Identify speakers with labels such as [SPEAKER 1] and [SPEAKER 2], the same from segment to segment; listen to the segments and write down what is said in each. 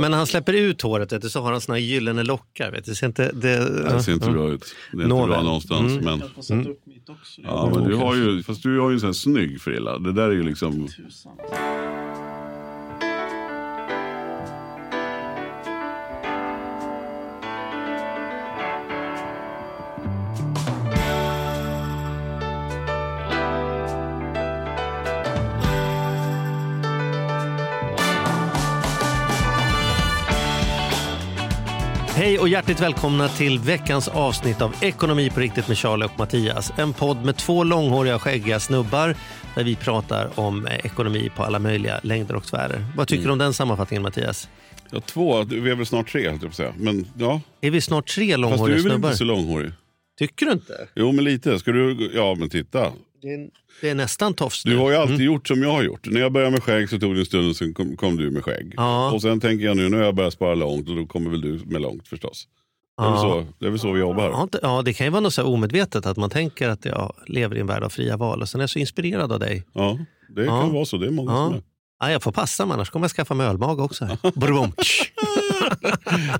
[SPEAKER 1] Men när han släpper ut håret vet du, så har han såna här gyllene lockar. Vet du. Det ser inte, det,
[SPEAKER 2] Det ser inte bra ut. Det är inte
[SPEAKER 1] Nåväl.
[SPEAKER 2] bra någonstans.
[SPEAKER 1] Mm.
[SPEAKER 2] Men, ja, men du har ju, fast du har ju en sån här snygg frilla. Det där är ju liksom...
[SPEAKER 1] Hej och hjärtligt välkomna till veckans avsnitt av Ekonomi på riktigt med Charlie och Mattias. En podd med två långhåriga skäggiga snubbar där vi pratar om eh, ekonomi på alla möjliga längder och sfärer. Vad tycker du om den sammanfattningen Mattias?
[SPEAKER 2] Ja, två, vi är väl snart tre, höll jag på att säga. Men ja,
[SPEAKER 1] Är vi snart tre
[SPEAKER 2] fast du
[SPEAKER 1] långhåriga
[SPEAKER 2] är väl
[SPEAKER 1] snubbar?
[SPEAKER 2] inte så långhårig?
[SPEAKER 1] Tycker du inte?
[SPEAKER 2] Jo, men lite. Ska du... Ja, men titta.
[SPEAKER 1] Det är, det är nästan tofs
[SPEAKER 2] Du har ju alltid gjort som jag har gjort. När jag började med skägg så tog det en stund och sen kom, kom du med skägg.
[SPEAKER 1] Ja.
[SPEAKER 2] Och sen tänker jag nu, nu har jag börjat spara långt och då kommer väl du med långt förstås. Det är, väl,
[SPEAKER 1] Ja.
[SPEAKER 2] så, det är väl så vi jobbar.
[SPEAKER 1] Ja, Ja, det kan ju vara något så här omedvetet att man tänker att jag lever i en värld av fria val och sen är jag så inspirerad av dig.
[SPEAKER 2] Ja, det
[SPEAKER 1] Ja.
[SPEAKER 2] kan vara så. Det är många
[SPEAKER 1] Ja.
[SPEAKER 2] som är.
[SPEAKER 1] Ja, jag får passa mig, annars kommer jag skaffa mig ölmage också. Brum.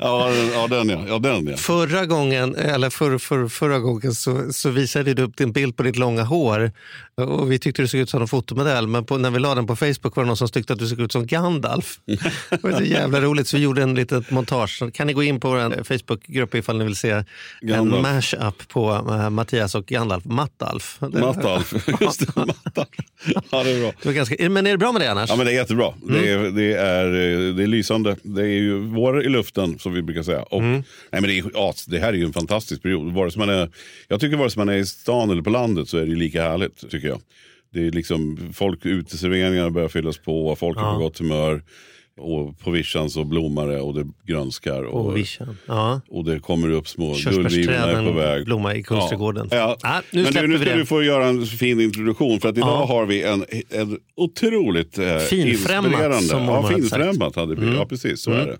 [SPEAKER 2] Ja, den- ja, den ja. ja, den ja.
[SPEAKER 1] Förra gången, eller för, för, förra gången så, så visade du upp din bild på ditt långa hår. Och vi tyckte du såg ut som en fotomodell, men på, när vi la den på Facebook var det någon som tyckte att du såg ut som Gandalf. det var så jävla roligt, så vi gjorde en litet montage. Kan ni gå in på vår Facebookgrupp ifall ni vill se
[SPEAKER 2] Gandalf.
[SPEAKER 1] en mashup på eh, Mattias och Gandalf. Mattalf.
[SPEAKER 2] Mattalf. Just det, Mattalf. Ja, det är bra.
[SPEAKER 1] Det var ganska, men är det bra med det annars?
[SPEAKER 2] Ja, men det är jättebra. Det, är,
[SPEAKER 1] Mm.
[SPEAKER 2] det, är, eh, det är lysande. Det är ju vår i luften som vi brukar säga. Och,
[SPEAKER 1] Mm.
[SPEAKER 2] nej, men det, är, ja, det här är ju en fantastisk period. Vare sig man är, jag tycker vare sig man är i stan eller på landet så är det lika härligt. tycker jag. Det är liksom, folk uteserveringarna börjar fyllas på, folk är på gott humör. Och så blommar det och det grönskar. Och,
[SPEAKER 1] Och. Ja.
[SPEAKER 2] och det kommer upp små gullvivorna är på väg.
[SPEAKER 1] blommar i Kungsträdgården.
[SPEAKER 2] Ja. Ja.
[SPEAKER 1] Ah, nu
[SPEAKER 2] Men du, nu ska du få göra en fin introduktion för att idag
[SPEAKER 1] Ja.
[SPEAKER 2] har vi en, en otroligt eh,
[SPEAKER 1] Finfrämmat,
[SPEAKER 2] inspirerande.
[SPEAKER 1] som
[SPEAKER 2] ja, finfrämmat hade vi. Ja, precis så är det.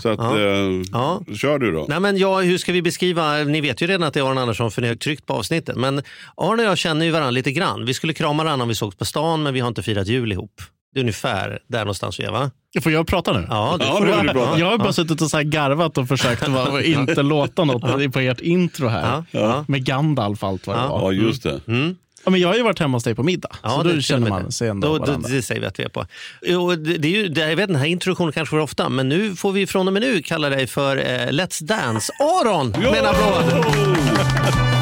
[SPEAKER 2] Så att,
[SPEAKER 1] Ja.
[SPEAKER 2] eh, kör du då.
[SPEAKER 1] Nej, men ja, hur ska vi beskriva, ni vet ju redan att det är Aron Andersson för ni har tryckt på avsnittet. Men Aron och jag känner ju varandra lite grann. Vi skulle krama varandra om vi sågs på stan men vi har inte firat jul ihop. Det är ungefär där någonstans vi är va?
[SPEAKER 3] Får jag prata nu?
[SPEAKER 1] Ja, det
[SPEAKER 2] Ja, prata.
[SPEAKER 3] Jag har bara suttit och så här garvat och försökt och inte låta något på ert intro här.
[SPEAKER 1] Ja, ja.
[SPEAKER 3] Med Gandalf och allt vad det
[SPEAKER 1] Ja.
[SPEAKER 3] var.
[SPEAKER 2] Ja, just det.
[SPEAKER 3] Ja, men jag har ju varit hemma hos dig på middag.
[SPEAKER 1] Ja,
[SPEAKER 3] så
[SPEAKER 1] det
[SPEAKER 3] då känner
[SPEAKER 1] och
[SPEAKER 3] man sig ändå
[SPEAKER 1] då, då,
[SPEAKER 3] varandra.
[SPEAKER 1] Det säger vi att vi är på. Jo, det, det är ju, det, jag vet, den här introduktionen kanske går ofta, men nu får vi från och med nu kalla dig för eh, Let's Dance. Aron med en applåd!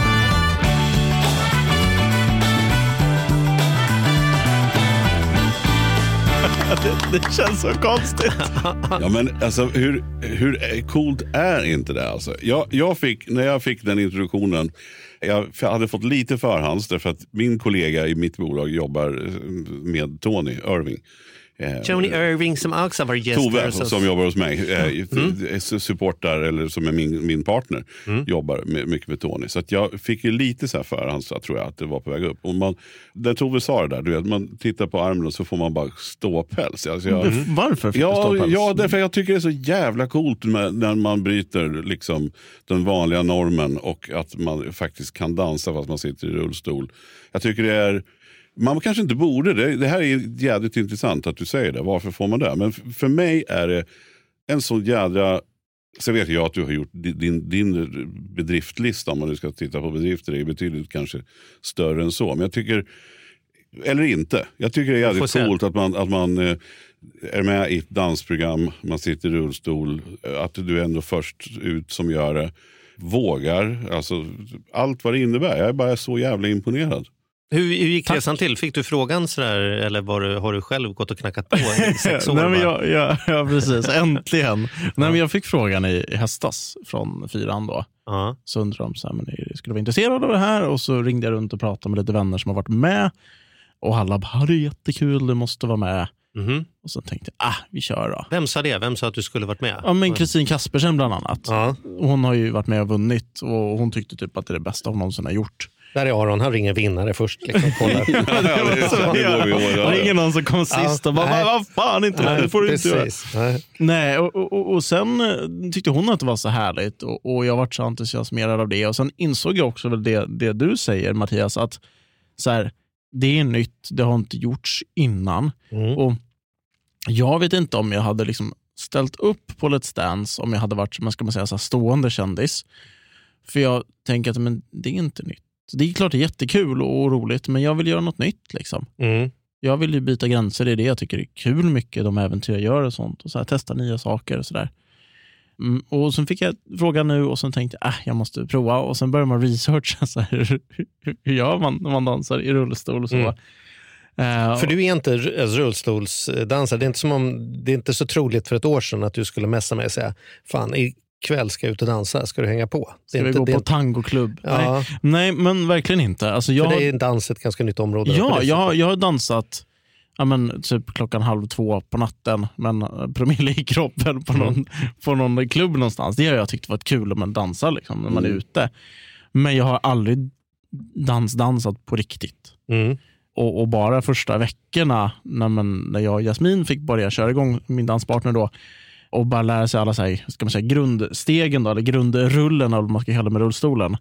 [SPEAKER 3] Det känns så konstigt.
[SPEAKER 2] Ja, men alltså, hur, hur coolt är inte det? Alltså? Jag, jag fick, när jag fick den introduktionen, jag hade fått lite förhands därför att min kollega i mitt bolag jobbar eh, med Tony Irving. Eh,
[SPEAKER 1] Tony Irving som också var gäst
[SPEAKER 2] Tove
[SPEAKER 1] hos oss.
[SPEAKER 2] som jobbar hos mig, eh, s- supportar eller som är min, min partner, jobbar med, mycket med Tony. Så att jag fick ju lite så här förhands tror jag att det var på väg upp. Och man, där Tove sa det där, du vet, man tittar på armen och så får man bara ståpäls. Alltså jag,
[SPEAKER 3] Varför fick du
[SPEAKER 2] Ja,
[SPEAKER 3] ståpäls?
[SPEAKER 2] ja, därför jag tycker det är så jävla coolt med, när man bryter liksom, den vanliga normen och att man faktiskt kan dansa fast man sitter i rullstol. Jag tycker det är, man kanske inte borde, det, det här är jävligt intressant att du säger det, varför får man det? Men för mig är det en sån jädra Sen vet jag att du har gjort di- din, din bedriftlista, om man nu ska titta på bedrifter, är betydligt kanske större än så. Men jag tycker, eller inte, jag tycker det är jävligt coolt att man, att man eh, är med i ett dansprogram, man sitter i rullstol, eh, att du är ändå först ut som gör det. Vågar, alltså allt vad det innebär. Jag är bara så jävla imponerad.
[SPEAKER 1] Hur, hur gick resan till? Fick du frågan sådär, eller var du, har du själv gått och knackat på i sex år?
[SPEAKER 3] Nej, men jag, jag, ja, precis. Äntligen. Nej, men jag fick frågan i, höstas från fyran. Då.
[SPEAKER 1] Ja.
[SPEAKER 3] Så undrade de så här, men skulle vara intresserade av det här. Och så ringde jag runt och pratade med lite vänner som har varit med. Och alla bara, det är jättekul, du måste vara med.
[SPEAKER 1] Mhm.
[SPEAKER 3] Och så tänkte jag, ah, vi kör då.
[SPEAKER 1] Vem sa det? Vem sa att du skulle varit med?
[SPEAKER 3] Ja, men Kristin Kaspersen bland annat.
[SPEAKER 1] Ja.
[SPEAKER 3] Hon har ju varit med och vunnit och hon tyckte typ att det är det bästa hon någonsin har gjort.
[SPEAKER 1] Där är Aron, han ringer vinnare först. Liksom, kollar.
[SPEAKER 2] Ja, det,
[SPEAKER 3] ingen någon som kom sist och bara,
[SPEAKER 1] nej.
[SPEAKER 3] vad fan inte det, det får du inte göra.
[SPEAKER 1] Nej.
[SPEAKER 3] Nej, och, och- och, sen eh, tyckte hon att det var så härligt och, och jag var så entusiasmerad av det. Och Sen insåg jag också väl det, det du säger Mattias, att så här, det är nytt, det har inte gjorts innan.
[SPEAKER 1] Mm.
[SPEAKER 3] Och Jag vet inte om jag hade liksom ställt upp på Let's Dance om jag hade varit man ska man säga, så stående kändis. För jag tänker att men, det är inte nytt. Det är klart det är jättekul och roligt, men jag vill göra något nytt. Liksom.
[SPEAKER 1] Mm.
[SPEAKER 3] Jag vill ju byta gränser, det är det jag tycker är kul mycket, de äventyr jag gör och sånt. Och så här, testa nya saker och sådär. Mm, och sen fick jag frågan nu och sen tänkte jag äh, jag måste prova. Och sen började man researcha, så här, hur, hur gör man när man dansar i rullstol och så.
[SPEAKER 1] Mm.
[SPEAKER 3] Eh,
[SPEAKER 1] För du är inte alltså, rullstolsdansare. Det är, inte som om, det är inte så troligt för ett år sedan att du skulle messa mig och säga fan ikväll ska jag ut och dansa, ska du hänga på? Det
[SPEAKER 3] Ska vi gå
[SPEAKER 1] det
[SPEAKER 3] på
[SPEAKER 1] inte,
[SPEAKER 3] tangoklubb? Nej.
[SPEAKER 1] ja,
[SPEAKER 3] Nej, men verkligen inte. Alltså, jag,
[SPEAKER 1] För dig är dans ett ganska nytt område.
[SPEAKER 3] ja,
[SPEAKER 1] det
[SPEAKER 3] jag, jag har dansat ja, men, typ klockan halv två på natten, men eh, promille i kroppen på någon, på någon klubb någonstans. Det har jag tyckt varit kul om man dansar liksom, när man är ute. Men jag har aldrig dansdansat på riktigt.
[SPEAKER 1] Mm.
[SPEAKER 3] Och, och bara första veckorna när, man, när jag och Jasmin fick börja köra igång, min danspartner då, och bara lära sig alla så här, ska man säga, grundstegen, då, eller grundrullen, eller vad man ska kalla det med rullstolen.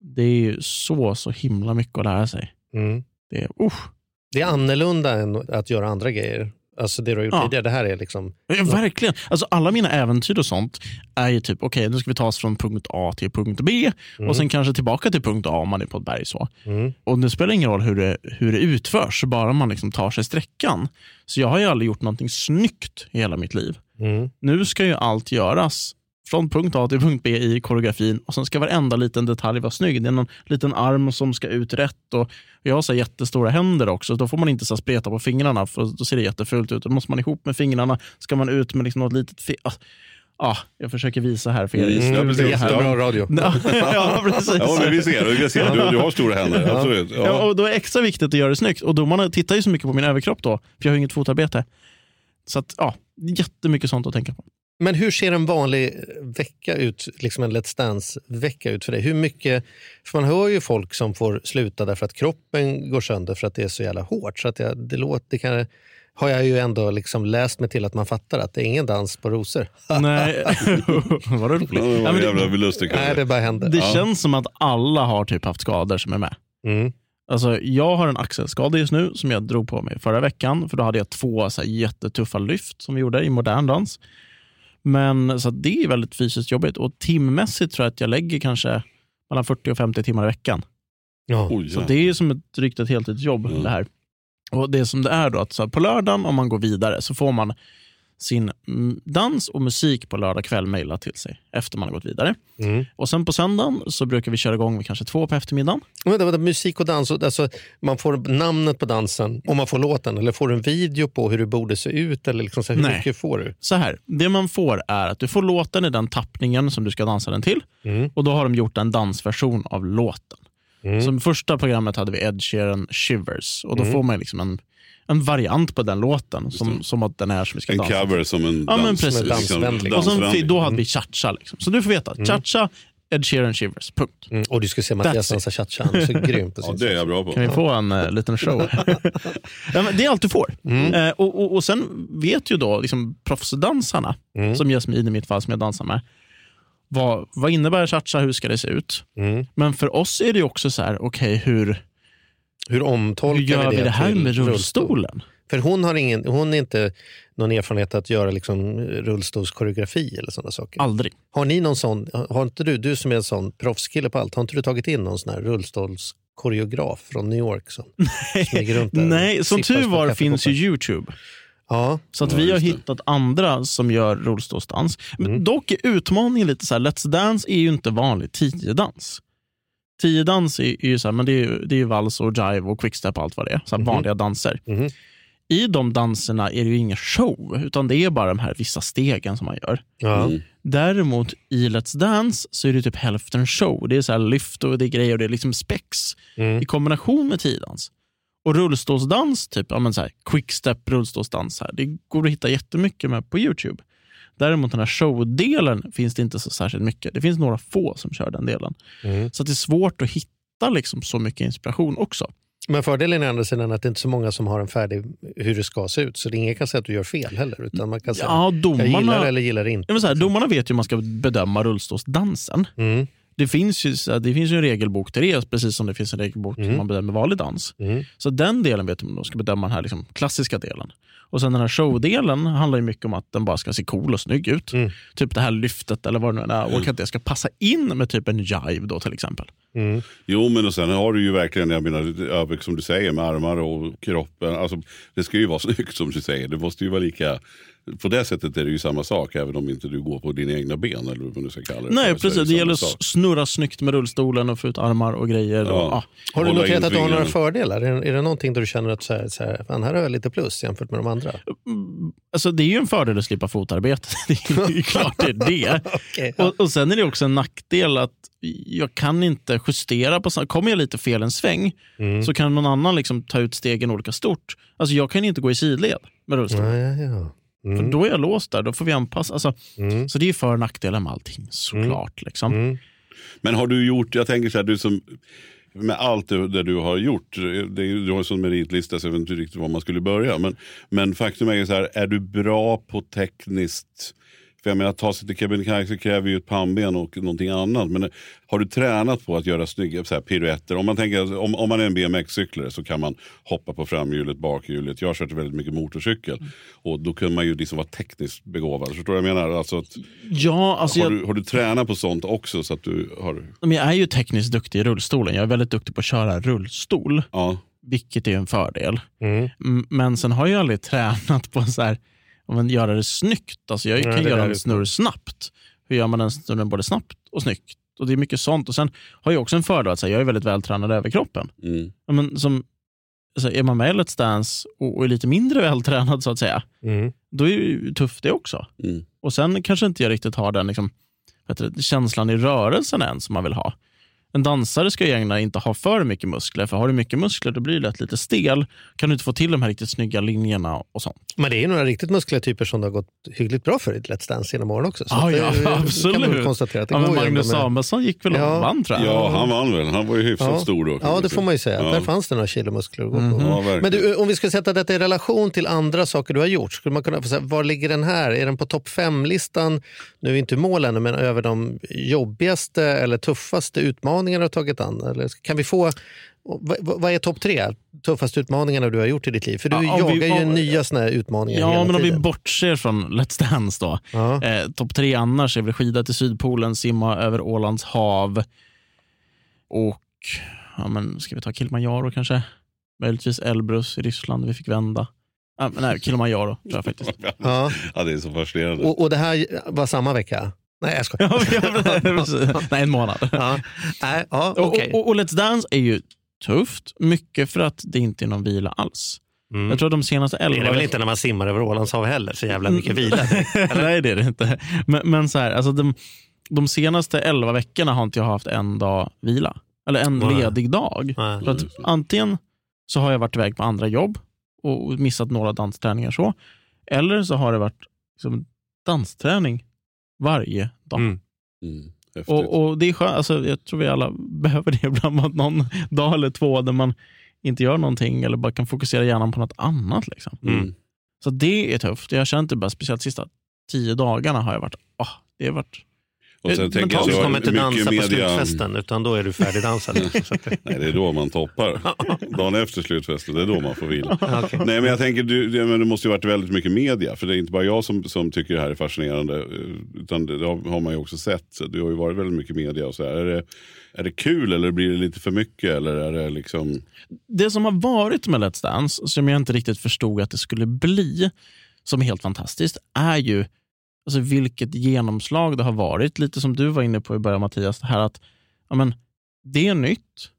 [SPEAKER 3] Det är ju så, så himla mycket att lära sig.
[SPEAKER 1] Mm.
[SPEAKER 3] Det är, usch,
[SPEAKER 1] Det är annorlunda än att göra andra grejer. Alltså det du har gjort
[SPEAKER 3] Ja.
[SPEAKER 1] tidigare. Det här är liksom...
[SPEAKER 3] Ja, verkligen. Alltså, alla mina äventyr och sånt är ju typ, okej nu ska vi ta oss från punkt A till punkt B och sen kanske tillbaka till punkt A om man är på ett berg. så.
[SPEAKER 1] Mm.
[SPEAKER 3] Och det spelar ingen roll hur det, hur det utförs, bara man liksom tar sig sträckan. Så jag har ju aldrig gjort någonting snyggt i hela mitt liv.
[SPEAKER 1] Mm.
[SPEAKER 3] Nu ska ju allt göras från punkt A till punkt B i koreografin och sen ska varenda liten detalj vara snygg. Det är någon liten arm som ska ut rätt och jag har så jättestora händer också. Då får man inte så spreta på fingrarna för då ser det jättefult ut. Då måste man ihop med fingrarna. Ska man ut med liksom något litet... Ah, ah, jag försöker visa här för er.
[SPEAKER 2] Mm, ja, precis.
[SPEAKER 3] här.
[SPEAKER 1] Jättebra radio.
[SPEAKER 3] Ja, ja, precis.
[SPEAKER 2] Ja, men vi ser. Vi ser. Du, du har stora händer. Absolut.
[SPEAKER 3] Ja.
[SPEAKER 2] Ja.
[SPEAKER 3] och då är det extra viktigt att göra det snyggt. Och domarna tittar ju så mycket på min överkropp då, för jag har inget fotarbete. Så att, ja, jättemycket sånt att tänka på.
[SPEAKER 1] Men hur ser en vanlig vecka ut, liksom en Let's Dance-vecka ut för dig? Hur mycket, för man hör ju folk som får sluta därför att kroppen går sönder för att det är så jävla hårt. Så att jag, det låter, det kan, har jag ju ändå liksom läst mig till att man fattar att det är ingen dans på rosor.
[SPEAKER 3] Nej, vad roligt.
[SPEAKER 2] Ja, det
[SPEAKER 3] Ja,
[SPEAKER 2] jävla.
[SPEAKER 1] Nej, det bara händer.
[SPEAKER 3] det känns som att alla har typ haft skador som är med.
[SPEAKER 1] Mm.
[SPEAKER 3] Alltså, jag har en axelskada just nu som jag drog på mig förra veckan. För Då hade jag två så här, jättetuffa lyft som vi gjorde i modern dans. Men så att det är väldigt fysiskt jobbigt. Och timmässigt tror jag att jag lägger kanske mellan 40 och 50 timmar i veckan.
[SPEAKER 1] Ja.
[SPEAKER 2] Oj,
[SPEAKER 3] Så det är som ett drygt ett heltidsjobb
[SPEAKER 2] Mm.
[SPEAKER 3] det här. Och det som det är då att så här, på lördagen om man går vidare så får man sin mm, dans och musik på lördag kväll mejlat till sig efter man har gått vidare.
[SPEAKER 1] Mm.
[SPEAKER 3] Och sen på söndagen så brukar vi köra igång vid kanske två på eftermiddagen.
[SPEAKER 1] Vänta, vänta, musik och dans, alltså, man får namnet på dansen och man får låten eller får du en video på hur det borde se ut? Eller liksom så här, hur
[SPEAKER 3] Nej.
[SPEAKER 1] mycket får du?
[SPEAKER 3] Så här, det man får är att du får låten i den tappningen som du ska dansa den till.
[SPEAKER 1] Mm.
[SPEAKER 3] Och då har de gjort en dansversion av låten.
[SPEAKER 1] Mm.
[SPEAKER 3] Som första programmet hade vi Ed Sheeran Shivers. Och då får man liksom en, en variant på den låten. Som, som att den är som vi ska
[SPEAKER 2] En
[SPEAKER 3] dansa.
[SPEAKER 2] cover som en
[SPEAKER 3] Ja, men
[SPEAKER 2] dans.
[SPEAKER 3] precis.
[SPEAKER 2] liksom,
[SPEAKER 1] Dansvänlig.
[SPEAKER 3] Och sen, då hade vi cha-cha. Liksom. Så du får veta, cha-cha, Ed Sheeran Shivers. Punkt.
[SPEAKER 1] Mm. Och du ska se Mattias dansa cha-cha, han är så grym på
[SPEAKER 2] Ja, det är jag bra på.
[SPEAKER 3] Kan vi få en eh, liten show? ja, men det är allt du får. Eh, och, och, och Sen vet ju då liksom, proffsdansarna, som Jasmin i mitt fall som jag dansar med, vad, vad innebär cha-cha, hur ska det se ut?
[SPEAKER 1] Mm.
[SPEAKER 3] Men för oss är det ju också så här, okej hur,
[SPEAKER 1] Hur omtolkar
[SPEAKER 3] hur gör vi det, här
[SPEAKER 1] till
[SPEAKER 3] med rullstolen?
[SPEAKER 1] För hon har, ingen, hon är inte någon erfarenhet att göra liksom rullstolskoreografi eller sådana saker.
[SPEAKER 3] Aldrig.
[SPEAKER 1] Har ni någon sån, har inte du, du som är en sån proffskille på allt, har inte du tagit in någon sån här rullstolskoreograf från New York som smyger runt där
[SPEAKER 3] Nej, som tur var finns ju? Youtube.
[SPEAKER 1] Ja,
[SPEAKER 3] Så att
[SPEAKER 2] Ja,
[SPEAKER 3] vi har
[SPEAKER 2] det.
[SPEAKER 3] hittat andra som gör rullstolsdans. Men
[SPEAKER 1] Mm.
[SPEAKER 3] Dock är utmaningen lite så här, Let's Dance är ju inte vanlig tiodans. Tiodans är, är ju så här, men det är, ju- det är ju vals och jive och quickstep och allt vad det är. Så här vanliga danser.
[SPEAKER 1] Mhm.
[SPEAKER 3] I de danserna är det ju ingen show, utan det är bara de här vissa stegen som man gör.
[SPEAKER 1] ja.
[SPEAKER 2] Mm.
[SPEAKER 3] Däremot i Let's Dance så är det typ hälften show. Det är så här lyft och det är grejer och det är liksom spex
[SPEAKER 1] Mm.
[SPEAKER 3] i kombination med tiodans. Och rullstolsdans, typ ja, men så här, quickstep rullstolsdans, här, det går att hitta jättemycket med på Youtube. Däremot den här showdelen finns det inte så särskilt mycket. Det finns några få som kör den delen.
[SPEAKER 1] Mm.
[SPEAKER 3] Så det är svårt att hitta liksom så mycket inspiration också.
[SPEAKER 1] Men fördelen är å andra sidan att det inte är så många som har en färdig hur det ska se ut. Så det ingen kan säga att du gör fel heller. Utan man kan säga
[SPEAKER 3] Ja,
[SPEAKER 1] jag gillar det
[SPEAKER 3] domarna,
[SPEAKER 1] eller gillar det inte.
[SPEAKER 3] Ja, här, domarna vet ju hur man ska bedöma rullstolsdansen.
[SPEAKER 1] Mm.
[SPEAKER 3] Det finns, ju, det finns ju en regelbok till det, precis som det finns en regelbok
[SPEAKER 1] Mm.
[SPEAKER 3] man bedömer vanlig dans.
[SPEAKER 1] Mm.
[SPEAKER 3] Så den delen vet de, de ska bedöma den här liksom, klassiska delen. Och sen den här showdelen handlar ju mycket om att den bara ska se cool och snygg ut.
[SPEAKER 1] Mm.
[SPEAKER 3] Typ det här lyftet eller vad det nu är. Och att det ska passa in med typ en jive då till exempel.
[SPEAKER 1] Mm.
[SPEAKER 2] Jo, men och sen har du ju verkligen, jag menar, som du säger, med armar och kroppen. Alltså, det ska ju vara snyggt som du säger. Det måste ju vara lika... På det sättet är det ju samma sak, även om inte du går på dina egna ben. Eller vad du ska kalla det
[SPEAKER 3] Nej,
[SPEAKER 2] för, så är
[SPEAKER 3] precis. Det
[SPEAKER 2] samma
[SPEAKER 3] gäller att snurra snyggt med rullstolen och få ut armar och grejer.
[SPEAKER 2] Ja.
[SPEAKER 3] Och, ah.
[SPEAKER 1] Har du noterat att du har några fördelar? Är, är det någonting där du känner att så här, så här, fan, här har jag lite plus jämfört med de andra?
[SPEAKER 3] Alltså, det är ju en fördel att slippa fotarbete. Det är ju klart det är det.
[SPEAKER 1] Ja.
[SPEAKER 3] Och, och Sen är det också en nackdel att jag kan inte justera på Kommer jag lite fel en sväng
[SPEAKER 1] Mm.
[SPEAKER 3] så kan någon annan liksom ta ut stegen olika stort. Alltså jag kan inte gå i sidled med rullstol.
[SPEAKER 1] Ja, ja.
[SPEAKER 3] För
[SPEAKER 1] Mm.
[SPEAKER 3] då är jag låst där. Då får vi anpassa. Alltså,
[SPEAKER 1] Mm.
[SPEAKER 3] Så det är för och nackdelar med allting såklart. Liksom.
[SPEAKER 1] Mm.
[SPEAKER 2] Men har du gjort, jag tänker så här, du som med allt det, det du har gjort, det du har en sån meritlista så jag vet inte riktigt var man skulle börja. Men, men faktum är så här, är du bra på tekniskt, för jag menar att ta sig till Kebnekaise kräver ju ett pannben och någonting annat. Men har du tränat på att göra snygga så här, piruetter? Om man, tänker, om, om man är en BMX-cyklare så kan man hoppa på framhjulet, bakhjulet. Jag har kört väldigt mycket motorcykel och då kan man ju liksom vara tekniskt begåvad. Förstår du vad jag menar? Alltså att,
[SPEAKER 3] Ja, alltså
[SPEAKER 2] har,
[SPEAKER 3] jag,
[SPEAKER 2] du, har du tränat på sånt också? Så att du har,
[SPEAKER 3] men jag är ju tekniskt duktig i rullstolen. Jag är väldigt duktig på att köra rullstol,
[SPEAKER 2] ja.
[SPEAKER 3] vilket är en fördel.
[SPEAKER 1] Mm.
[SPEAKER 3] Men sen har jag aldrig tränat på så här, om man göra det snyggt. Alltså jag
[SPEAKER 1] Nej,
[SPEAKER 3] kan göra en snurr snabbt. Hur gör man den snurren både snabbt och snyggt? Och Det är mycket sånt. Och Sen har jag också en fördel att säga, jag är väldigt vältränad över kroppen.
[SPEAKER 2] Mm.
[SPEAKER 3] Men som, alltså är man med i Let's Dance och och är lite mindre vältränad så att säga,
[SPEAKER 1] Mm.
[SPEAKER 3] då är det ju tufft det också.
[SPEAKER 2] Mm.
[SPEAKER 3] Och Sen kanske inte jag riktigt har den liksom, det, känslan i rörelsen än som man vill ha. En dansare ska gärna inte ha för mycket muskler, för har du mycket muskler då blir det lätt lite stel. Kan du inte få till de här riktigt snygga linjerna och sånt.
[SPEAKER 1] Men det är ju några riktigt muskliga typer som det har gått hyggligt bra för i Let's Dance genom åren också. Så
[SPEAKER 3] Ja,
[SPEAKER 1] det,
[SPEAKER 3] ja,
[SPEAKER 1] det kan man
[SPEAKER 3] absolut.
[SPEAKER 1] väl konstatera att det
[SPEAKER 3] Ja, men Magnus
[SPEAKER 1] med-
[SPEAKER 3] Samuelsson gick väl
[SPEAKER 1] Ja.
[SPEAKER 3] och vann tror jag.
[SPEAKER 2] Ja, han vann väl. Han var ju hyfsat
[SPEAKER 1] Ja.
[SPEAKER 2] stor då. kan
[SPEAKER 1] Ja, det får man ju säga.
[SPEAKER 2] Ja.
[SPEAKER 1] Där fanns det några kilo muskler att gå
[SPEAKER 3] Mhm.
[SPEAKER 1] på.
[SPEAKER 2] Ja.
[SPEAKER 1] Men du, om vi ska sätta detta i relation till andra saker du har gjort, skulle man kunna få säga, var ligger den här? Är den på topp fem-listan, nu är inte mål ännu, men över de jobbigaste eller tuffaste utmaningarna du har tagit an? Eller kan vi få, vad, vad är topp tre tuffaste utmaningarna du har gjort i ditt liv? För du
[SPEAKER 3] Ja, om vi-
[SPEAKER 1] jagar ju
[SPEAKER 3] om-
[SPEAKER 1] nya såna här utmaningar
[SPEAKER 3] Ja,
[SPEAKER 1] hela
[SPEAKER 3] men om vi bortser från Let's Dance då.
[SPEAKER 1] Ja.
[SPEAKER 3] Eh, Topp tre annars är väl skida till Sydpolen, simma över Ålands hav och ja, men ska vi ta Kilimanjaro kanske? Möjligtvis Elbrus i Ryssland, vi fick vända. Ah, nej, Kilimanjaro tror jag faktiskt.
[SPEAKER 1] Ja.
[SPEAKER 2] Ja, det är så fascinerande.
[SPEAKER 1] Och, och det här var samma vecka? Nej, jag skojar.
[SPEAKER 3] Nej, en månad.
[SPEAKER 1] Ja. Nej, ja,
[SPEAKER 3] Och,
[SPEAKER 1] okej.
[SPEAKER 3] och, och Let's Dance är ju tufft, mycket för att det inte är någon vila alls.
[SPEAKER 1] Mm.
[SPEAKER 3] Jag tror de senaste
[SPEAKER 1] Det
[SPEAKER 3] elva
[SPEAKER 1] är det väl inte när man simmar över Ålandshav heller, så jävla mycket vila.
[SPEAKER 3] Nej, det är det inte. Men, men så här, alltså de, de senaste elva veckorna har inte jag haft en dag vila. Eller en
[SPEAKER 1] Nej.
[SPEAKER 3] ledig dag. För att antingen så har jag varit iväg på andra jobb och missat några dansträningar så. Eller så har det varit liksom dansträning varje dag.
[SPEAKER 1] Mm.
[SPEAKER 2] Mm.
[SPEAKER 3] Och, och det är skönt, alltså, Jag tror vi alla behöver det ibland, att någon dag eller två där man inte gör någonting eller bara kan fokusera hjärnan på något annat. Liksom.
[SPEAKER 2] Mm.
[SPEAKER 3] Så det är tufft. Jag känner inte bara speciellt sista tio dagarna har jag varit, ah, det har varit
[SPEAKER 2] Och sen
[SPEAKER 3] Men ta-
[SPEAKER 1] kommer inte dansa
[SPEAKER 2] mycket
[SPEAKER 1] på
[SPEAKER 2] media...
[SPEAKER 1] slutfesten, utan då är du färdigdansad.
[SPEAKER 2] Nej, det är då man toppar. Dagen efter slutfesten, det är då man får vila.
[SPEAKER 1] Okej.
[SPEAKER 2] Nej, men jag tänker, du, det, men det måste ju varit väldigt mycket media. För det är inte bara jag som, som tycker det här är fascinerande. eh, Utan det, det har har man ju också sett. Så det har ju varit väldigt mycket media. Och så här. Är, det, är det kul eller blir det lite för mycket? Eller är det liksom...
[SPEAKER 3] det som har varit med Let's Dance, som jag inte riktigt förstod att det skulle bli, som är helt fantastiskt, är ju alltså, vilket genomslag det har varit. Lite som du var inne på i början Mattias, det här att ja, men, det är nytt,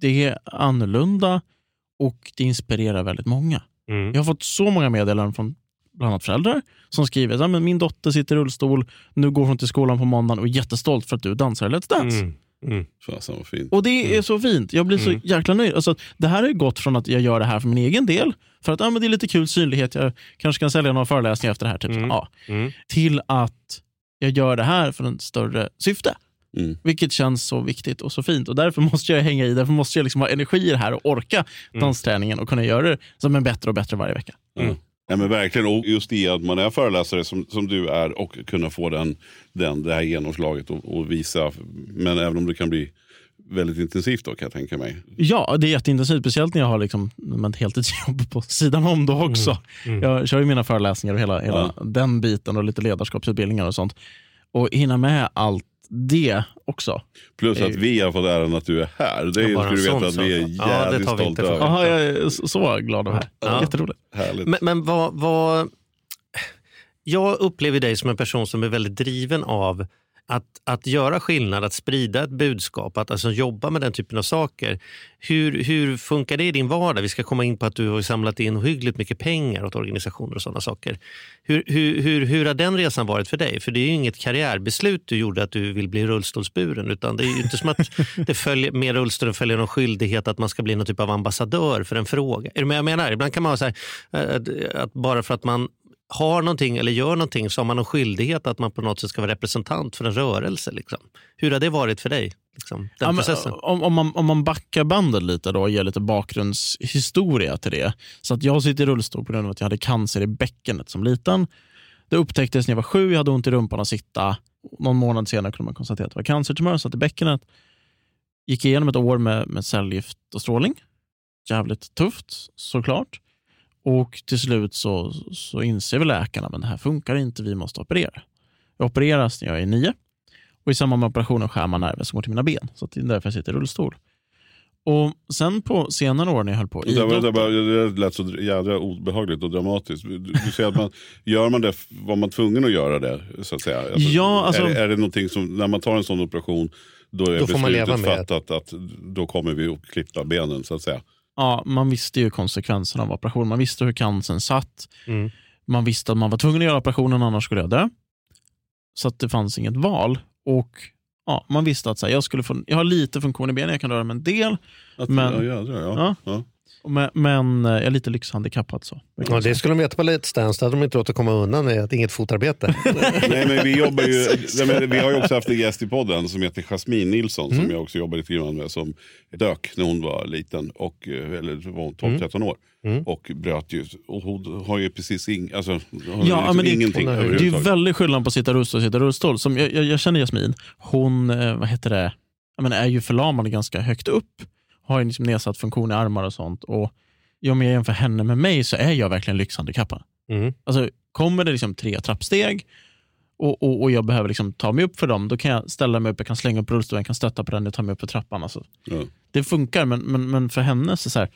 [SPEAKER 3] det är annorlunda och det inspirerar väldigt många.
[SPEAKER 1] Mm.
[SPEAKER 3] Jag har fått så många meddelanden från bland annat föräldrar som skriver att min dotter sitter i rullstol, nu går hon till skolan på måndagen och är jättestolt för att du dansar i Let's Dance.
[SPEAKER 1] Mm. Mm.
[SPEAKER 2] Fasen fint.
[SPEAKER 3] Och det är så fint. Jag blir så
[SPEAKER 1] Mm.
[SPEAKER 3] jäkla nöjd. Alltså, det här har gått från att jag gör det här för min egen del, för att ja, men det är lite kul synlighet, jag kanske kan sälja några föreläsningar efter det här, typ,
[SPEAKER 1] Mm.
[SPEAKER 3] ja,
[SPEAKER 1] Mm.
[SPEAKER 3] till att jag gör det här för en större syfte.
[SPEAKER 2] Mm.
[SPEAKER 3] Vilket känns så viktigt och så fint. Och Därför måste jag hänga i, därför måste jag liksom ha energi i det här och orka dansträningen och kunna göra det som en bättre och bättre varje vecka.
[SPEAKER 2] Ja. Ja, men verkligen, och just det att man är föreläsare som, som du är och kunna få den, den, det här genomslaget och, och visa. Men även om det kan bli väldigt intensivt då kan jag tänka mig.
[SPEAKER 3] Ja, det är jätteintensivt. Speciellt när jag har liksom, ett heltidsjobb på sidan om då också. Jag kör ju mina föreläsningar och hela, hela den biten och lite ledarskapsutbildningar och sånt. Och hinna med allt det också.
[SPEAKER 2] Plus att vi har fått äran att du är här. Det är,
[SPEAKER 1] Ja,
[SPEAKER 2] ska du veta att vi är.
[SPEAKER 1] Ja, det
[SPEAKER 2] jävligt
[SPEAKER 1] tar vi inte
[SPEAKER 2] stolta över.
[SPEAKER 3] Aha, jag är så- glad över det här.
[SPEAKER 1] Ja.
[SPEAKER 3] Jätteroligt.
[SPEAKER 2] Härligt.
[SPEAKER 1] Men, men vad, vad... Jag upplever dig som en person som är väldigt driven av att, att göra skillnad, att sprida ett budskap, att alltså jobba med den typen av saker. Hur, hur funkar det i din vardag? Vi ska komma in på att du har samlat in hyggligt mycket pengar åt organisationer och sådana saker. Hur, hur, hur, hur har den resan varit för dig? För det är ju inget karriärbeslut du gjorde att du vill bli rullstolsburen. Utan det är ju inte som att det följer, med rullstolen följer någon skyldighet att man ska bli någon typ av ambassadör för en fråga. Är du med jag menar? Ibland kan man vara så här, eh, att- att bara för att man har någonting eller gör någonting så har man någon skyldighet att man på något sätt ska vara representant för en rörelse. Liksom. Hur har det varit för dig? Liksom, den
[SPEAKER 3] Ja, men,
[SPEAKER 1] processen?
[SPEAKER 3] om, om, man, om man backar bandet lite då och ger lite bakgrundshistoria till det. Så att jag sitter i rullstol på grund av att jag hade cancer i bäckenet som liten. Det upptäcktes när jag var sju, jag hade ont i rumpan att sitta. Någon månad senare kunde man konstatera att det var cancertumör, satt i bäckenet. Gick igenom ett år med, med cellgift och strålning. Jävligt tufft såklart. Och till slut så, så inser väl läkarna att det här funkar inte, vi måste operera. Jag opereras när jag är nio. Och i samband med operationen skär man nerven som går till mina ben. Så att det är därför jag sitter i rullstol. Och sen på senare år när jag höll på
[SPEAKER 2] Det, där var, det,
[SPEAKER 3] idrott.
[SPEAKER 2] bara, det lät så jädra obehagligt och dramatiskt. Du, du säger att man, gör man det, var man tvungen att göra det? Så att säga? Alltså,
[SPEAKER 3] Ja, alltså-
[SPEAKER 2] är, det- är det någonting som, när man tar en sån operation, då är
[SPEAKER 1] Då får man leva
[SPEAKER 2] beslutet
[SPEAKER 1] med
[SPEAKER 2] fattat att då kommer vi att klippa benen så att säga.
[SPEAKER 3] Ja, man visste ju konsekvenserna av operationen. Man visste hur cancern satt.
[SPEAKER 1] Mm.
[SPEAKER 3] Man visste att man var tvungen att göra operationen, annars skulle jag dö. Så att det fanns inget val. Och ja, Man visste att så här, jag, skulle få, jag har lite funktion i benen, jag kan röra mig en del.
[SPEAKER 2] Att,
[SPEAKER 3] Men-
[SPEAKER 2] ja, jädrar, ja.
[SPEAKER 3] Ja. Men, men eh, jag är lite lyxhandikappad. Så.
[SPEAKER 1] Ja, det skulle de veta på Let's Dance. Det hade de inte låtit komma undan med att inget fotarbete.
[SPEAKER 2] Nej, men vi, jobbar ju, nej, men vi har ju också haft en gäst i podden som heter Jasmine Nilsson
[SPEAKER 1] Mm.
[SPEAKER 2] som jag också jobbar lite grann med som dök när hon var liten, och, eh, eller var 12-13 år.
[SPEAKER 1] Mm.
[SPEAKER 2] Och bröt ju, och hon har ju precis ing, alltså,
[SPEAKER 3] Ja,
[SPEAKER 2] liksom
[SPEAKER 3] men det-
[SPEAKER 2] ingenting
[SPEAKER 1] hon
[SPEAKER 3] Det är ju väldigt skillnad på att sitta rullstol och sitta i rullstol. Som jag, jag, jag känner Jasmin, hon eh, vad heter det? Jag menar, är ju förlamad ganska högt upp. Har ju liksom nedsatt funktion i armar och sånt. Och om jag jämför henne med mig så är jag verkligen lyxhandikappad.
[SPEAKER 1] Mm.
[SPEAKER 3] Alltså, kommer det liksom tre trappsteg och, och, och jag behöver liksom ta mig upp för dem, då kan jag ställa mig upp, jag kan slänga upp rullstolen, jag kan stötta på den och ta mig upp för trappan. Alltså,
[SPEAKER 2] Ja.
[SPEAKER 3] det funkar, men, men, men för henne så, så här,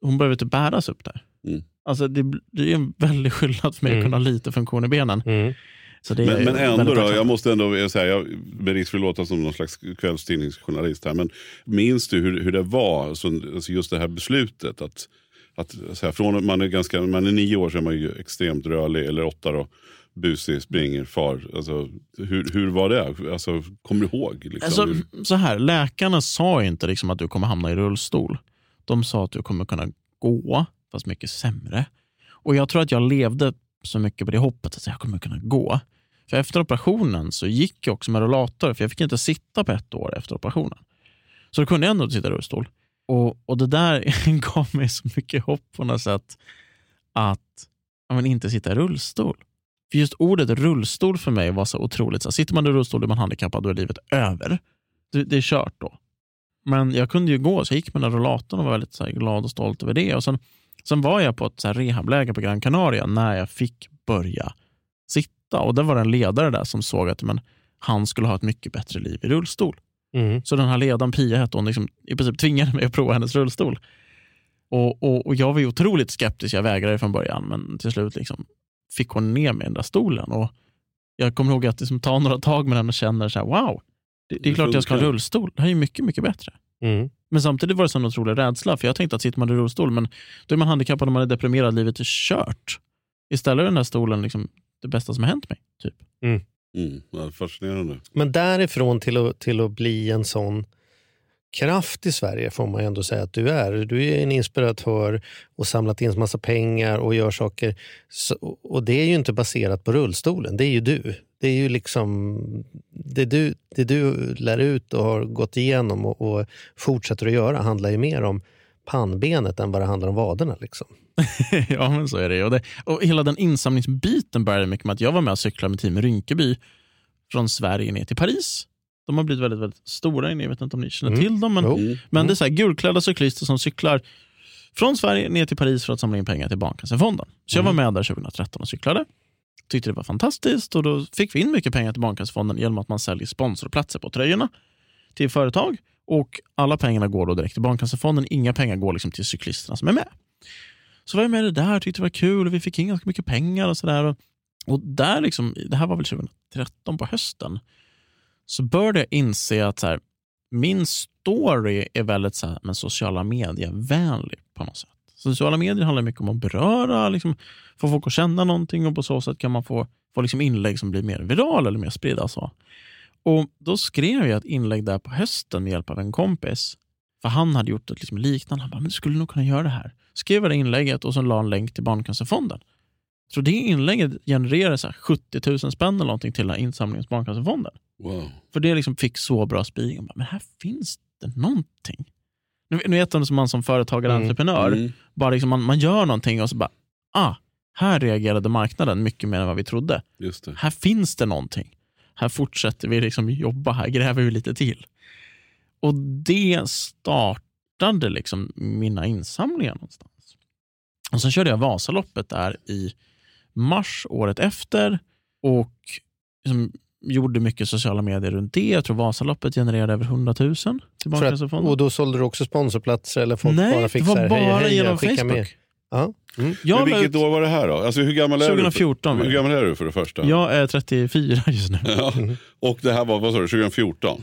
[SPEAKER 3] hon behöver inte bäras upp där.
[SPEAKER 2] Mm.
[SPEAKER 3] Alltså, det, det är en väldig skillnad för mig
[SPEAKER 1] Mm.
[SPEAKER 3] att kunna ha lite funktion i benen.
[SPEAKER 2] Men, men ändå, då, jag måste ändå säga, jag, med risk för att låta som någon slags kvällstidningsjournalist här, men minns du hur, hur det var, alltså, alltså just det här beslutet? Att, att så här, från man är, ganska, man är nio år så är man ju extremt rörlig, eller åtta då, busig, springer, far. Alltså, hur, hur var det? Alltså, kommer du ihåg? Liksom,
[SPEAKER 3] Alltså, så här, läkarna sa inte liksom att du kommer hamna i rullstol. De sa att du kommer kunna gå, fast mycket sämre. Och Jag tror att jag levde så mycket på det hoppet att jag kommer kunna gå. För efter operationen så gick jag också med rollator, för jag fick inte sitta på ett år efter operationen. Så då kunde jag ändå inte sitta i rullstol. Och, och Det där gav mig så mycket hopp på något sätt att ja, men inte sitta i rullstol. För just ordet rullstol för mig var så otroligt. Så sitter man i rullstol och är man handikappad, då är livet över. Det, det är kört då. Men jag kunde ju gå, så jag gick med den rollatorn och var väldigt så här, glad och stolt över det. Och sen, sen var jag på ett rehabläger på Gran Canaria när jag fick börja sitta. Och det var en ledare där som såg att men, han skulle ha ett mycket bättre liv i rullstol.
[SPEAKER 1] Mm.
[SPEAKER 3] Så den här ledaren, Pia hette hon, liksom, i princip tvingade mig att prova hennes rullstol. Och, och, och Jag var ju otroligt skeptisk, jag vägrade från början, men till slut liksom fick hon ner mig i den där stolen. Och jag kommer ihåg att liksom, ta några tag med den och känner så här, wow, det, det är klart jag ska ha rullstol. Det här är ju mycket, mycket bättre.
[SPEAKER 1] Mm.
[SPEAKER 3] Men samtidigt var det en otrolig rädsla, för jag tänkte att sitter man i rullstol, men då är man handikappad och man är deprimerad, livet är kört. Istället är den där stolen liksom det bästa som har hänt mig. Typ.
[SPEAKER 2] mm, ja, fascinerande.
[SPEAKER 1] Men därifrån till att, till att bli en sån kraft i Sverige får man ju ändå säga att du är. Du är en inspiratör och samlat in massa pengar och gör saker. Så, och det är ju inte baserat på rullstolen, det är ju du. Det är ju liksom det du, det du lär ut och har gått igenom och, och fortsätter att göra handlar ju mer om pannbenet än vad det handlar om vaderna. Liksom.
[SPEAKER 3] ja, men så är det. Och, det. och hela den insamlingsbiten började mycket med att jag var med och cyklade med Team Rynkeby från Sverige ner till Paris. De har blivit väldigt, väldigt stora. Jag vet inte om ni känner
[SPEAKER 1] Mm.
[SPEAKER 3] till dem. Men, men det är så här, gulklädda cyklister som cyklar från Sverige ner till Paris för att samla in pengar till Barncancerfonden. Så jag var med där 2013 och cyklade. Tyckte det var fantastiskt och då fick vi in mycket pengar till Barncancerfonden genom att man säljer sponsorplatser på tröjorna till företag. Och alla pengarna går då direkt till Barncancerfonden. Inga pengar går liksom till cyklisterna som är med. Så var jag med i det där, tyckte det var kul och vi fick in ganska mycket pengar och sådär. Och, och där liksom, det här var väl 2013 på hösten, så började jag inse att så här, min story är väldigt så här, men sociala medier-vänlig på något sätt. Sociala medier handlar mycket om att beröra, liksom, få folk att känna någonting och på så sätt kan man få, få liksom inlägg som blir mer virala eller mer spridda. Så. Och Då skrev jag ett inlägg där på hösten med hjälp av en kompis. För han hade gjort ett liksom liknande. Han bara, men du skulle nog kunna göra det här. Skrev det inlägget och så la en länk till Barncancerfonden. Så det inlägget genererade så här 70 000 spänn eller någonting till den här insamlingen Barncancerfonden.
[SPEAKER 2] Wow.
[SPEAKER 3] För det liksom fick så bra spridning. Men här finns det någonting. Nu, vet man som man som företagare
[SPEAKER 1] Mm.
[SPEAKER 3] entreprenör,
[SPEAKER 2] Mm.
[SPEAKER 3] bara liksom man, man gör någonting och så bara, ah, här reagerade marknaden mycket mer än vad vi trodde. Här finns det någonting. Här fortsätter vi liksom jobba, här gräver vi lite till. Och det startade liksom mina insamlingar någonstans. Och Sen körde jag Vasaloppet där i mars året efter och liksom gjorde mycket sociala medier runt det. Jag tror Vasaloppet genererade över 100 000 till
[SPEAKER 1] För att, och då sålde du också sponsorplatser eller folk
[SPEAKER 3] Nej,
[SPEAKER 1] bara fick
[SPEAKER 3] det var
[SPEAKER 1] här,
[SPEAKER 3] bara
[SPEAKER 1] hej, hej,
[SPEAKER 3] genom Facebook.
[SPEAKER 1] med. Ja. Mm.
[SPEAKER 2] Men vilket
[SPEAKER 3] ut-
[SPEAKER 2] år var det här då? Alltså, hur gammal är
[SPEAKER 3] 2014
[SPEAKER 2] du?
[SPEAKER 3] var
[SPEAKER 2] Hur
[SPEAKER 3] det.
[SPEAKER 2] gammal är du för det första?
[SPEAKER 3] Jag är 34 just nu.
[SPEAKER 2] Ja. Och det här var, vad sa du, 2014?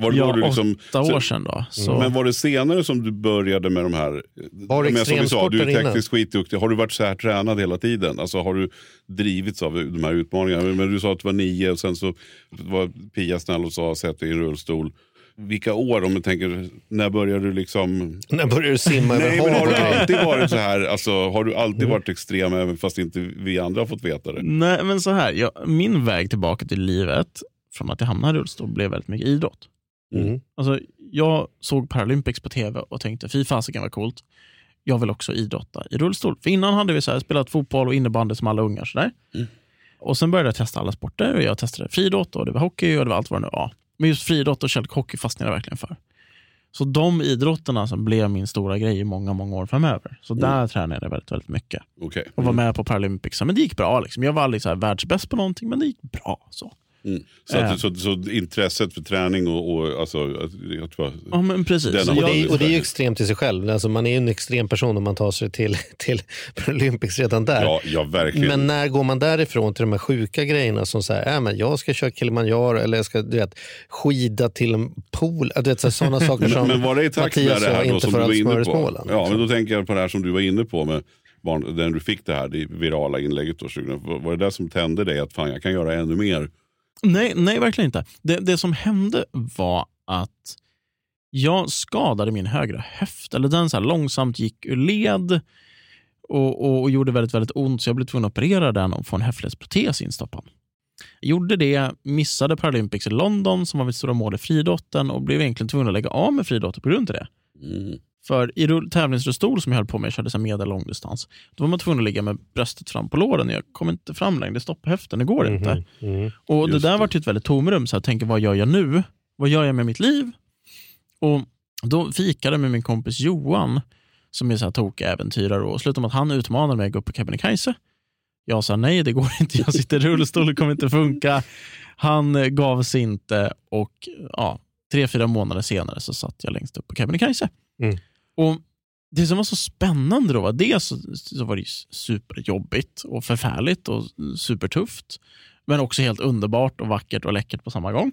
[SPEAKER 2] Var det
[SPEAKER 3] Ja,
[SPEAKER 2] du liksom,
[SPEAKER 3] åtta år sedan då. Så.
[SPEAKER 2] Men var det senare som du började med de här?
[SPEAKER 1] Var det
[SPEAKER 2] Men som vi sa, du är tekniskt skitduktig. Har du varit så här tränad hela tiden? Alltså har du drivits av de här utmaningarna? Men du sa att du var nio och sen så var Pia snäll och sa sätt dig i en rullstol. Vilka år, om du tänker, när började du liksom...
[SPEAKER 1] När började du simma över
[SPEAKER 2] Nej, men har du alltid varit så här? Alltså, har du alltid varit extrem även fast inte vi andra har fått veta det?
[SPEAKER 3] Nej, men så här. Jag, min väg tillbaka till livet, från att jag hamnade i rullstol, blev väldigt mycket idrott.
[SPEAKER 1] Mm.
[SPEAKER 3] Alltså, jag såg Paralympics på tv och tänkte, fy fasiken vad coolt. Jag vill också idrotta i rullstol. För innan hade vi så här, spelat fotboll och innebandy som alla ungar. Så.
[SPEAKER 2] Mm.
[SPEAKER 3] Och Sen började jag testa alla sporter. och Jag testade friidrott och det var hockey och det var allt vad det nu var. Men just friidrott och källhockey fastnade jag verkligen för. Så de idrotterna som blev min stora grej i många, många år framöver. Så där tränade jag väldigt, väldigt mycket.
[SPEAKER 2] Okej.
[SPEAKER 3] Och var med på Paralympics. Men det gick bra. Liksom. Jag var aldrig så här världsbäst på någonting, men det gick bra. Så.
[SPEAKER 2] Mm. Så, att,
[SPEAKER 3] Äh.
[SPEAKER 2] så, så intresset för träning och, och alltså, jag tror,
[SPEAKER 3] Ja, men precis. Så
[SPEAKER 1] Och det, och det är ju extremt i sig själv. Alltså man är ju en extrem person om man tar sig till, till Olympics redan där.
[SPEAKER 2] ja, ja, verkligen.
[SPEAKER 1] Men när går man därifrån till de här sjuka grejerna som säger äh, men jag ska köra Kilimanjaro eller jag ska du vet, skida till en pool. Du vet, sådana saker som
[SPEAKER 2] men var det i takt med
[SPEAKER 1] Mattias
[SPEAKER 2] det här då,
[SPEAKER 1] inte
[SPEAKER 2] var
[SPEAKER 1] alls
[SPEAKER 2] inne på?
[SPEAKER 1] smöresmålen.
[SPEAKER 2] Ja, men då tänker jag på det här som du var inne på med barn, när du fick det här det virala inlägget. Då, 2000. Var var det det som tände dig att fan, jag kan göra ännu mer?
[SPEAKER 3] Nej, nej, verkligen inte. Det, det som hände var att jag skadade min högra höft. Eller den så här långsamt gick ur led och, och, och gjorde väldigt, väldigt ont. Så jag blev tvungen att operera den och få en höftledsprotes instoppad. Jag Gjorde det, missade Paralympics i London som var mitt stora mål i friidrotten och blev egentligen tvungen att lägga av med friidrotten på grund av det.
[SPEAKER 2] Mm.
[SPEAKER 3] För i rull- tävlingsrullstol som jag höll på med, jag körde så medel långdistans, då var man tvungen att ligga med bröstet fram på låren. Jag kom inte fram längre, det stoppade höften, det går inte.
[SPEAKER 1] Mm.
[SPEAKER 3] Och Det
[SPEAKER 2] Just
[SPEAKER 3] där
[SPEAKER 2] det.
[SPEAKER 3] var ett väldigt tomrum, så jag tänker vad gör jag nu? Vad gör jag med mitt liv? Och Då fikade med min kompis Johan, som är så här tokäventyrare och slutade med att han utmanade mig att gå upp på Kebnekaise. Jag sa nej, det går inte, jag sitter i rullstol, det kommer inte funka. Han eh, gav sig inte och ja, tre, fyra månader senare så satt jag längst upp på Kebnekaise.
[SPEAKER 1] Mm.
[SPEAKER 3] Och Det som var så spännande då var dels så, så var det superjobbigt och förfärligt och supertufft. Men också helt underbart och vackert och läckert på samma gång.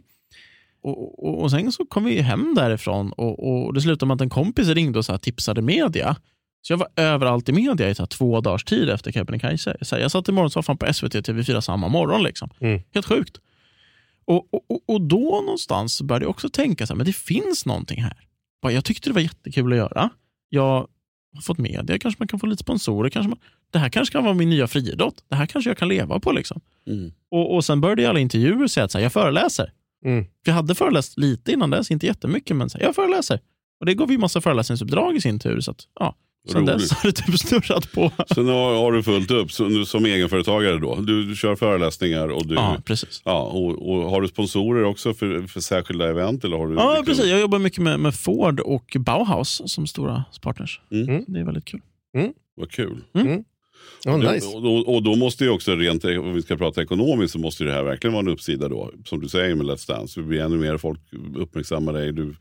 [SPEAKER 3] Och, och, och Sen så kom vi hem därifrån och, och det slutade med att en kompis ringde och så tipsade media. Så jag var överallt i media i så två dagars tid efter Kebnekaise. Jag satt i morgonsoffan på SVT TV4 samma morgon. Liksom.
[SPEAKER 1] Mm.
[SPEAKER 3] Helt sjukt. Och, och, och- och då någonstans började jag också tänka så här, men det finns någonting här. Bara, Jag tyckte det var jättekul att göra. Jag har fått media, kanske man kan få lite sponsorer. Kanske man, det här kanske kan vara min nya friidrott. Det här kanske jag kan leva på. Liksom.
[SPEAKER 2] Mm.
[SPEAKER 3] Och, och Sen började alla intervjuer säga att så här, jag föreläser.
[SPEAKER 1] Mm.
[SPEAKER 3] För jag hade föreläst lite innan dess, inte jättemycket, men så här, jag föreläser. Och Det gav ju massa föreläsningsuppdrag i sin tur. Så att, ja, sen dess har det typ snurrat på.
[SPEAKER 2] Sen har, har du fullt upp som, som egenföretagare då. Du, du kör föreläsningar och du...
[SPEAKER 3] Ja, precis.
[SPEAKER 2] Ja, och, och har du sponsorer också för, för särskilda event? Eller har du
[SPEAKER 3] Ja, precis. Jag jobbar mycket med, med Ford och Bauhaus som stora partners.
[SPEAKER 2] Mm.
[SPEAKER 3] Det är väldigt kul.
[SPEAKER 2] Vad kul.
[SPEAKER 1] Oh, nice.
[SPEAKER 2] och, och, och då måste ju också, rent, om vi ska prata ekonomiskt, så måste det här verkligen vara en uppsida då. Som du säger med Let's Dance. Det blir ännu mer folk uppmärksammar dig. Du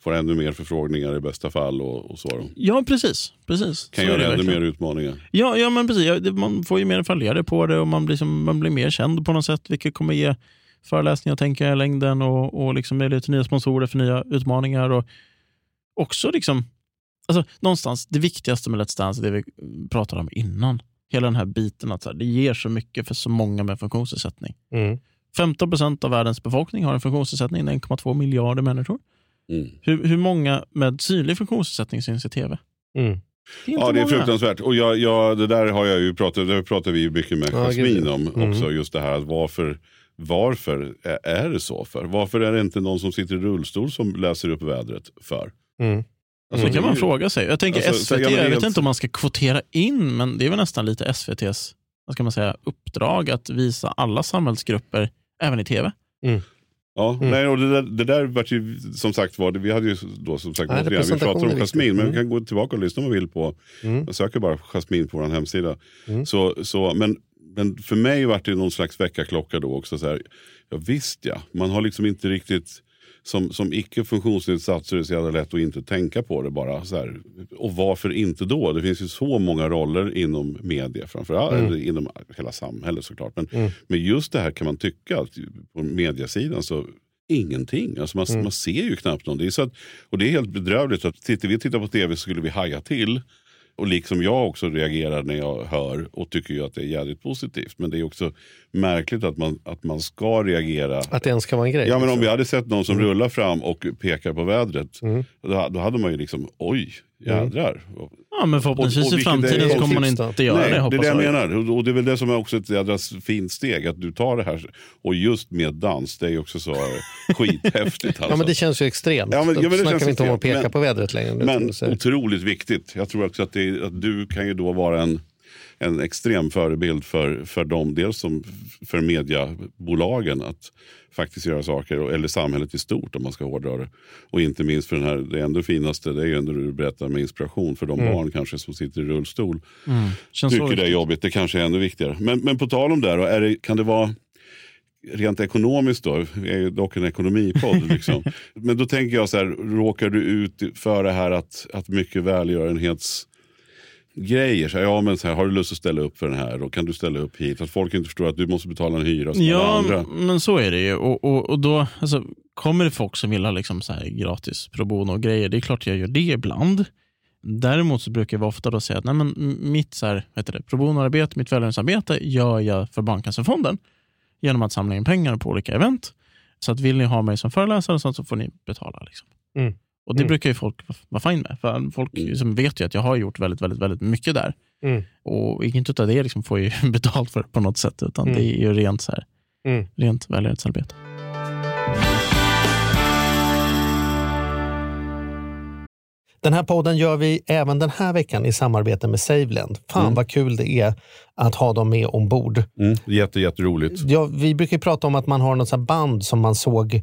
[SPEAKER 2] får ännu mer förfrågningar i bästa fall. Och, och så. då.
[SPEAKER 3] Ja, precis. precis.
[SPEAKER 2] Kan
[SPEAKER 3] Så
[SPEAKER 2] göra ännu
[SPEAKER 3] verkligen.
[SPEAKER 2] mer utmaningar.
[SPEAKER 3] Ja, ja men precis. Ja, det- Man får ju mer följare på det och man blir, som, man blir mer känd på något sätt, vilket kommer ge föreläsningar och tänka i längden och, och liksom möjlighet till nya sponsorer för nya utmaningar. Och också liksom, alltså, någonstans det viktigaste med Let's Dance, det vi pratade om innan, hela den här biten att så här, det ger så mycket för så många med funktionsnedsättning.
[SPEAKER 1] Mm.
[SPEAKER 3] 15 procent av världens befolkning har en funktionsnedsättning, det är 1,2 miljarder människor.
[SPEAKER 2] Mm.
[SPEAKER 3] Hur, hur många med synlig funktionsnedsättning syns i tv?
[SPEAKER 1] Mm.
[SPEAKER 3] Det är
[SPEAKER 2] Ja, det är
[SPEAKER 3] många.
[SPEAKER 2] fruktansvärt. Och jag, jag, det där har jag ju pratat, det pratar vi ju mycket med
[SPEAKER 1] Ja,
[SPEAKER 2] Jasmin
[SPEAKER 1] gud, ja.
[SPEAKER 2] om
[SPEAKER 1] Mm.
[SPEAKER 2] också. Just det här att varför, varför är- är det så för? Varför är det inte någon som sitter i rullstol som läser upp vädret för?
[SPEAKER 1] Mm.
[SPEAKER 2] Alltså,
[SPEAKER 3] det kan
[SPEAKER 2] det är
[SPEAKER 3] man fråga sig. Jag tänker
[SPEAKER 2] Alltså, så-
[SPEAKER 3] SVT,
[SPEAKER 2] ja, men det är
[SPEAKER 3] jag vet
[SPEAKER 2] helt-
[SPEAKER 3] inte om man ska kvotera in, men det är väl nästan lite SVTs vad ska man säga, uppdrag att visa alla samhällsgrupper, även i tv.
[SPEAKER 2] Ja,
[SPEAKER 1] Mm.
[SPEAKER 2] nej, och det där, det där vart ju som sagt var, vi hade ju då som sagt,
[SPEAKER 1] Nej,
[SPEAKER 2] återigen, vi pratar om. Jasmin, men
[SPEAKER 1] Mm.
[SPEAKER 2] vi kan gå tillbaka och lyssna om man vill på,
[SPEAKER 1] Mm.
[SPEAKER 2] jag söker bara Jasmin på vår hemsida.
[SPEAKER 1] Mm.
[SPEAKER 2] Så, så, men, men för mig vart det någon slags väckarklocka då också. Så här, ja, visst ja, man har liksom inte riktigt som, som icke funktionsnedsatt så är det så jävla lätt att inte tänka på det bara. Så här. Och varför inte då? Det finns ju så många roller inom media framförallt,
[SPEAKER 1] Mm.
[SPEAKER 2] eller inom hela samhället såklart. Men,
[SPEAKER 1] Mm.
[SPEAKER 2] men just det här kan man tycka att på mediasidan så ingenting. Alltså man,
[SPEAKER 1] Mm.
[SPEAKER 2] man ser ju knappt någon. Det är så att, och det är helt bedrövligt. att Tittar vi tittar på tv så skulle vi haja till. Och liksom jag också reagerar när jag hör och tycker ju att det är jävligt positivt. Men det är också märkligt att man, att man ska reagera.
[SPEAKER 1] Att det ens kan vara en grej.
[SPEAKER 2] Ja men om
[SPEAKER 1] liksom.
[SPEAKER 2] vi hade sett någon som rullar fram och pekar på vädret.
[SPEAKER 1] Mm.
[SPEAKER 2] Då, då hade man ju liksom, oj, jädrar.
[SPEAKER 3] Ja, men förhoppningsvis
[SPEAKER 2] Och- och
[SPEAKER 3] i framtiden så kommer man inte göra
[SPEAKER 2] Nej,
[SPEAKER 3] det,
[SPEAKER 2] det är det jag
[SPEAKER 3] jag.
[SPEAKER 2] menar. Och- Och det är väl det som är också ett jädra fint steg. Att du tar det här. Och just med dans, det är ju också så eh, skithäftigt. Alltså.
[SPEAKER 1] Ja, men det känns ju extremt.
[SPEAKER 2] Ja, men-
[SPEAKER 1] Då
[SPEAKER 2] ja, men det
[SPEAKER 1] snackar vi inte om att peka
[SPEAKER 2] Men-
[SPEAKER 1] på vädret längre.
[SPEAKER 2] Men otroligt viktigt. Jag tror också att, det, att du kan ju då vara en, en extrem förebild för, för dem. Dels som för mediebolagen att faktiskt göra saker. Eller samhället i stort om man ska hårdra det. Och inte minst för den här, det ändå finaste det är ju ändå det du berättar med inspiration för de barn kanske som sitter i rullstol.
[SPEAKER 3] Mm. Känns
[SPEAKER 2] tycker det är jobbigt. Det kanske är ännu viktigare. Men, men på tal om det, då, är det kan det vara rent ekonomiskt då? Vi är ju dock en ekonomipodd. Liksom. men då tänker jag så här, råkar du ut för det här att, att mycket välgörenhets grejer. Så här, ja, men så här, har du lust att ställa upp för den här? Då kan du ställa upp hit. Att folk inte förstår att du måste betala en hyra som alla
[SPEAKER 3] Ja,
[SPEAKER 2] andra.
[SPEAKER 3] men så är det ju. Och, och, och då alltså, kommer det folk som vill ha liksom så här gratis pro bono och grejer. Det är klart jag gör det ibland. Däremot så brukar jag ofta då säga att nej, men mitt så här, heter det, pro bono-arbete, mitt välgörenhetsarbete gör jag för Barncancerfonden genom att samla in pengar på olika event. Så att vill ni ha mig som föreläsare så får ni betala. Liksom.
[SPEAKER 1] Mm.
[SPEAKER 3] Och Det
[SPEAKER 1] Mm.
[SPEAKER 3] brukar ju folk vara fine med. För folk
[SPEAKER 2] Mm.
[SPEAKER 3] som vet ju att jag har gjort väldigt, väldigt, väldigt mycket där.
[SPEAKER 1] Mm.
[SPEAKER 3] Och inget av det liksom får ju betalt för på något sätt, utan
[SPEAKER 1] Mm.
[SPEAKER 3] det är ju rent, så här,
[SPEAKER 1] Mm.
[SPEAKER 3] rent välgörenhetsarbete.
[SPEAKER 1] Den här podden gör vi även den här veckan i samarbete med SaveLend. Fan
[SPEAKER 2] Mm.
[SPEAKER 1] vad kul det är att ha dem med ombord.
[SPEAKER 2] Mm, jätte, jätteroligt.
[SPEAKER 1] Ja, vi brukar ju prata om att man har något band som man såg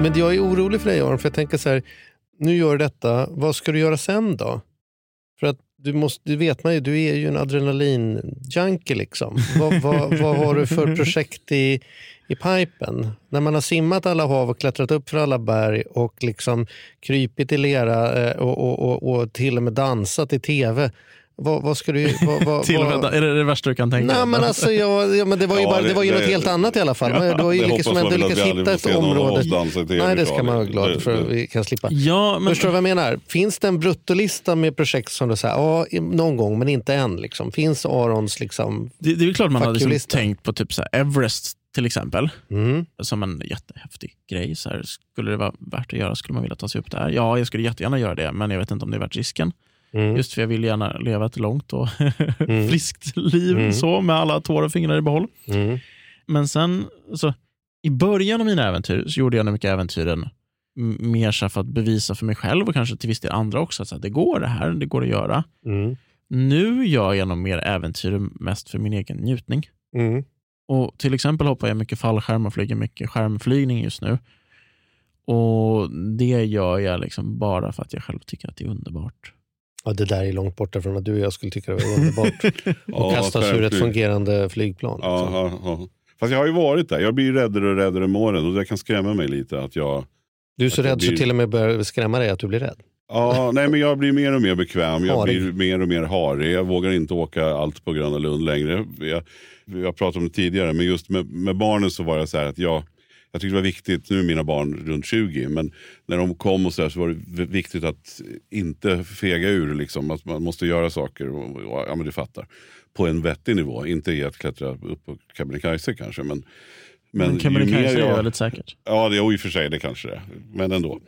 [SPEAKER 1] Men jag är orolig för dig Aron, för jag tänker så här, nu gör du detta, vad ska du göra sen då? För att du, måste, du vet man ju, du är ju en adrenalin-junkie liksom. vad, vad, vad har du för projekt i, i pipen? När man har simmat alla hav och klättrat upp för alla berg och liksom krypit i lera eh, och, och, och, och till och med dansat i tv. Vad, vad ska du... Vad, vad,
[SPEAKER 3] Till och med,
[SPEAKER 1] vad,
[SPEAKER 3] är det det värsta du kan tänka
[SPEAKER 1] Nej,
[SPEAKER 3] dig?
[SPEAKER 1] men alltså, jag, ja, men det var ju,
[SPEAKER 2] Ja,
[SPEAKER 1] bara, det
[SPEAKER 2] det-
[SPEAKER 1] var ju
[SPEAKER 2] det-
[SPEAKER 1] något helt annat i alla fall. Men du har ju
[SPEAKER 2] det
[SPEAKER 1] lyckats, men
[SPEAKER 2] man
[SPEAKER 1] du
[SPEAKER 2] aldrig
[SPEAKER 1] hitta ett område. Nej, det ska man vara glad för. Vi kan slippa.
[SPEAKER 3] Ja, men,
[SPEAKER 1] Förstår du vad jag menar? Finns det en bruttolista med projekt som du säger, ja, någon gång, men inte än? Liksom. Finns Arons liksom...
[SPEAKER 3] det, det är väl klart man hade liksom tänkt på typ så här Everest till exempel.
[SPEAKER 1] Mm.
[SPEAKER 3] Som en jättehäftig grej. Så här, skulle det vara värt att göra? Skulle man vilja ta sig upp där? Ja, jag skulle jättegärna göra det, men jag vet inte om det är värt risken.
[SPEAKER 1] Mm.
[SPEAKER 3] Just för jag vill gärna leva ett långt och
[SPEAKER 1] Mm.
[SPEAKER 3] friskt liv
[SPEAKER 1] Mm.
[SPEAKER 3] så med alla tår och fingrar i behåll.
[SPEAKER 1] Mm.
[SPEAKER 3] Men sen, så, i början av mina äventyr så gjorde jag nog mycket äventyren mer så för att bevisa för mig själv och kanske till viss del andra också att det går det här, det går att göra.
[SPEAKER 1] Mm.
[SPEAKER 3] Nu gör jag nog mer äventyr mest för min egen njutning.
[SPEAKER 1] Mm.
[SPEAKER 3] Och Till exempel hoppar jag mycket fallskärm och flyger mycket skärmflygning just nu. Och Det gör jag liksom bara för att jag själv tycker att det är underbart.
[SPEAKER 1] Ja, det där är långt borta från att du och jag skulle tycka det var underbart. och kastas ur ett fungerande flygplan. Liksom.
[SPEAKER 2] ja, ja. Fast jag har ju varit där. Jag blir räddare och räddare med åren och det kan skrämma mig lite. att jag...
[SPEAKER 1] Du är så
[SPEAKER 2] jag
[SPEAKER 1] rädd så
[SPEAKER 2] blir-
[SPEAKER 1] till och med börjar skrämma dig att du blir rädd.
[SPEAKER 2] Ja, nej, men jag blir mer och mer bekväm. Jag
[SPEAKER 1] Harig.
[SPEAKER 2] blir mer och mer harig. Jag vågar inte åka allt på Gröna Lund längre. Jag, jag pratade om det tidigare, men just med, med barnen så var det så här att jag, jag tyckte det var viktigt, nu är mina barn runt 20, men när de kom och så, där så var det viktigt att inte fega ur. Liksom, att man måste göra saker, och, och, ja men du fattar, på en vettig nivå. Inte i att klättra upp på Kebnekaise kanske, men, men,
[SPEAKER 3] Men Kebnekaise är väldigt säkert.
[SPEAKER 2] Ja, det, jo, i och för sig, det kanske det är. Men ändå.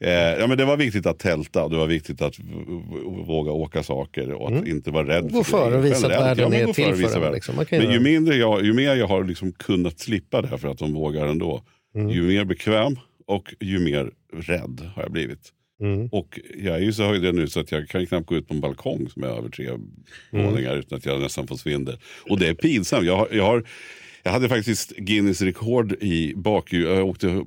[SPEAKER 2] Eh, ja, men det var viktigt att tälta, det var viktigt att våga åka saker och att inte vara rädd.
[SPEAKER 1] Gå
[SPEAKER 2] för
[SPEAKER 1] före och visa att världen är till
[SPEAKER 2] och
[SPEAKER 1] för en, liksom.
[SPEAKER 2] Men ju, mindre jag, ju mer jag har liksom kunnat slippa det här för att de vågar ändå,
[SPEAKER 1] Mm.
[SPEAKER 2] ju mer bekväm och ju mer rädd har jag blivit.
[SPEAKER 1] Mm.
[SPEAKER 2] Och jag är ju så höjd nu så att jag kan knappt gå ut på en balkong som är över tre
[SPEAKER 1] Mm.
[SPEAKER 2] våningar utan att jag nästan får svindel. Och det är pinsamt. Jag, har, jag, har, jag hade faktiskt Guinness rekord i bakhjul. Jag åkte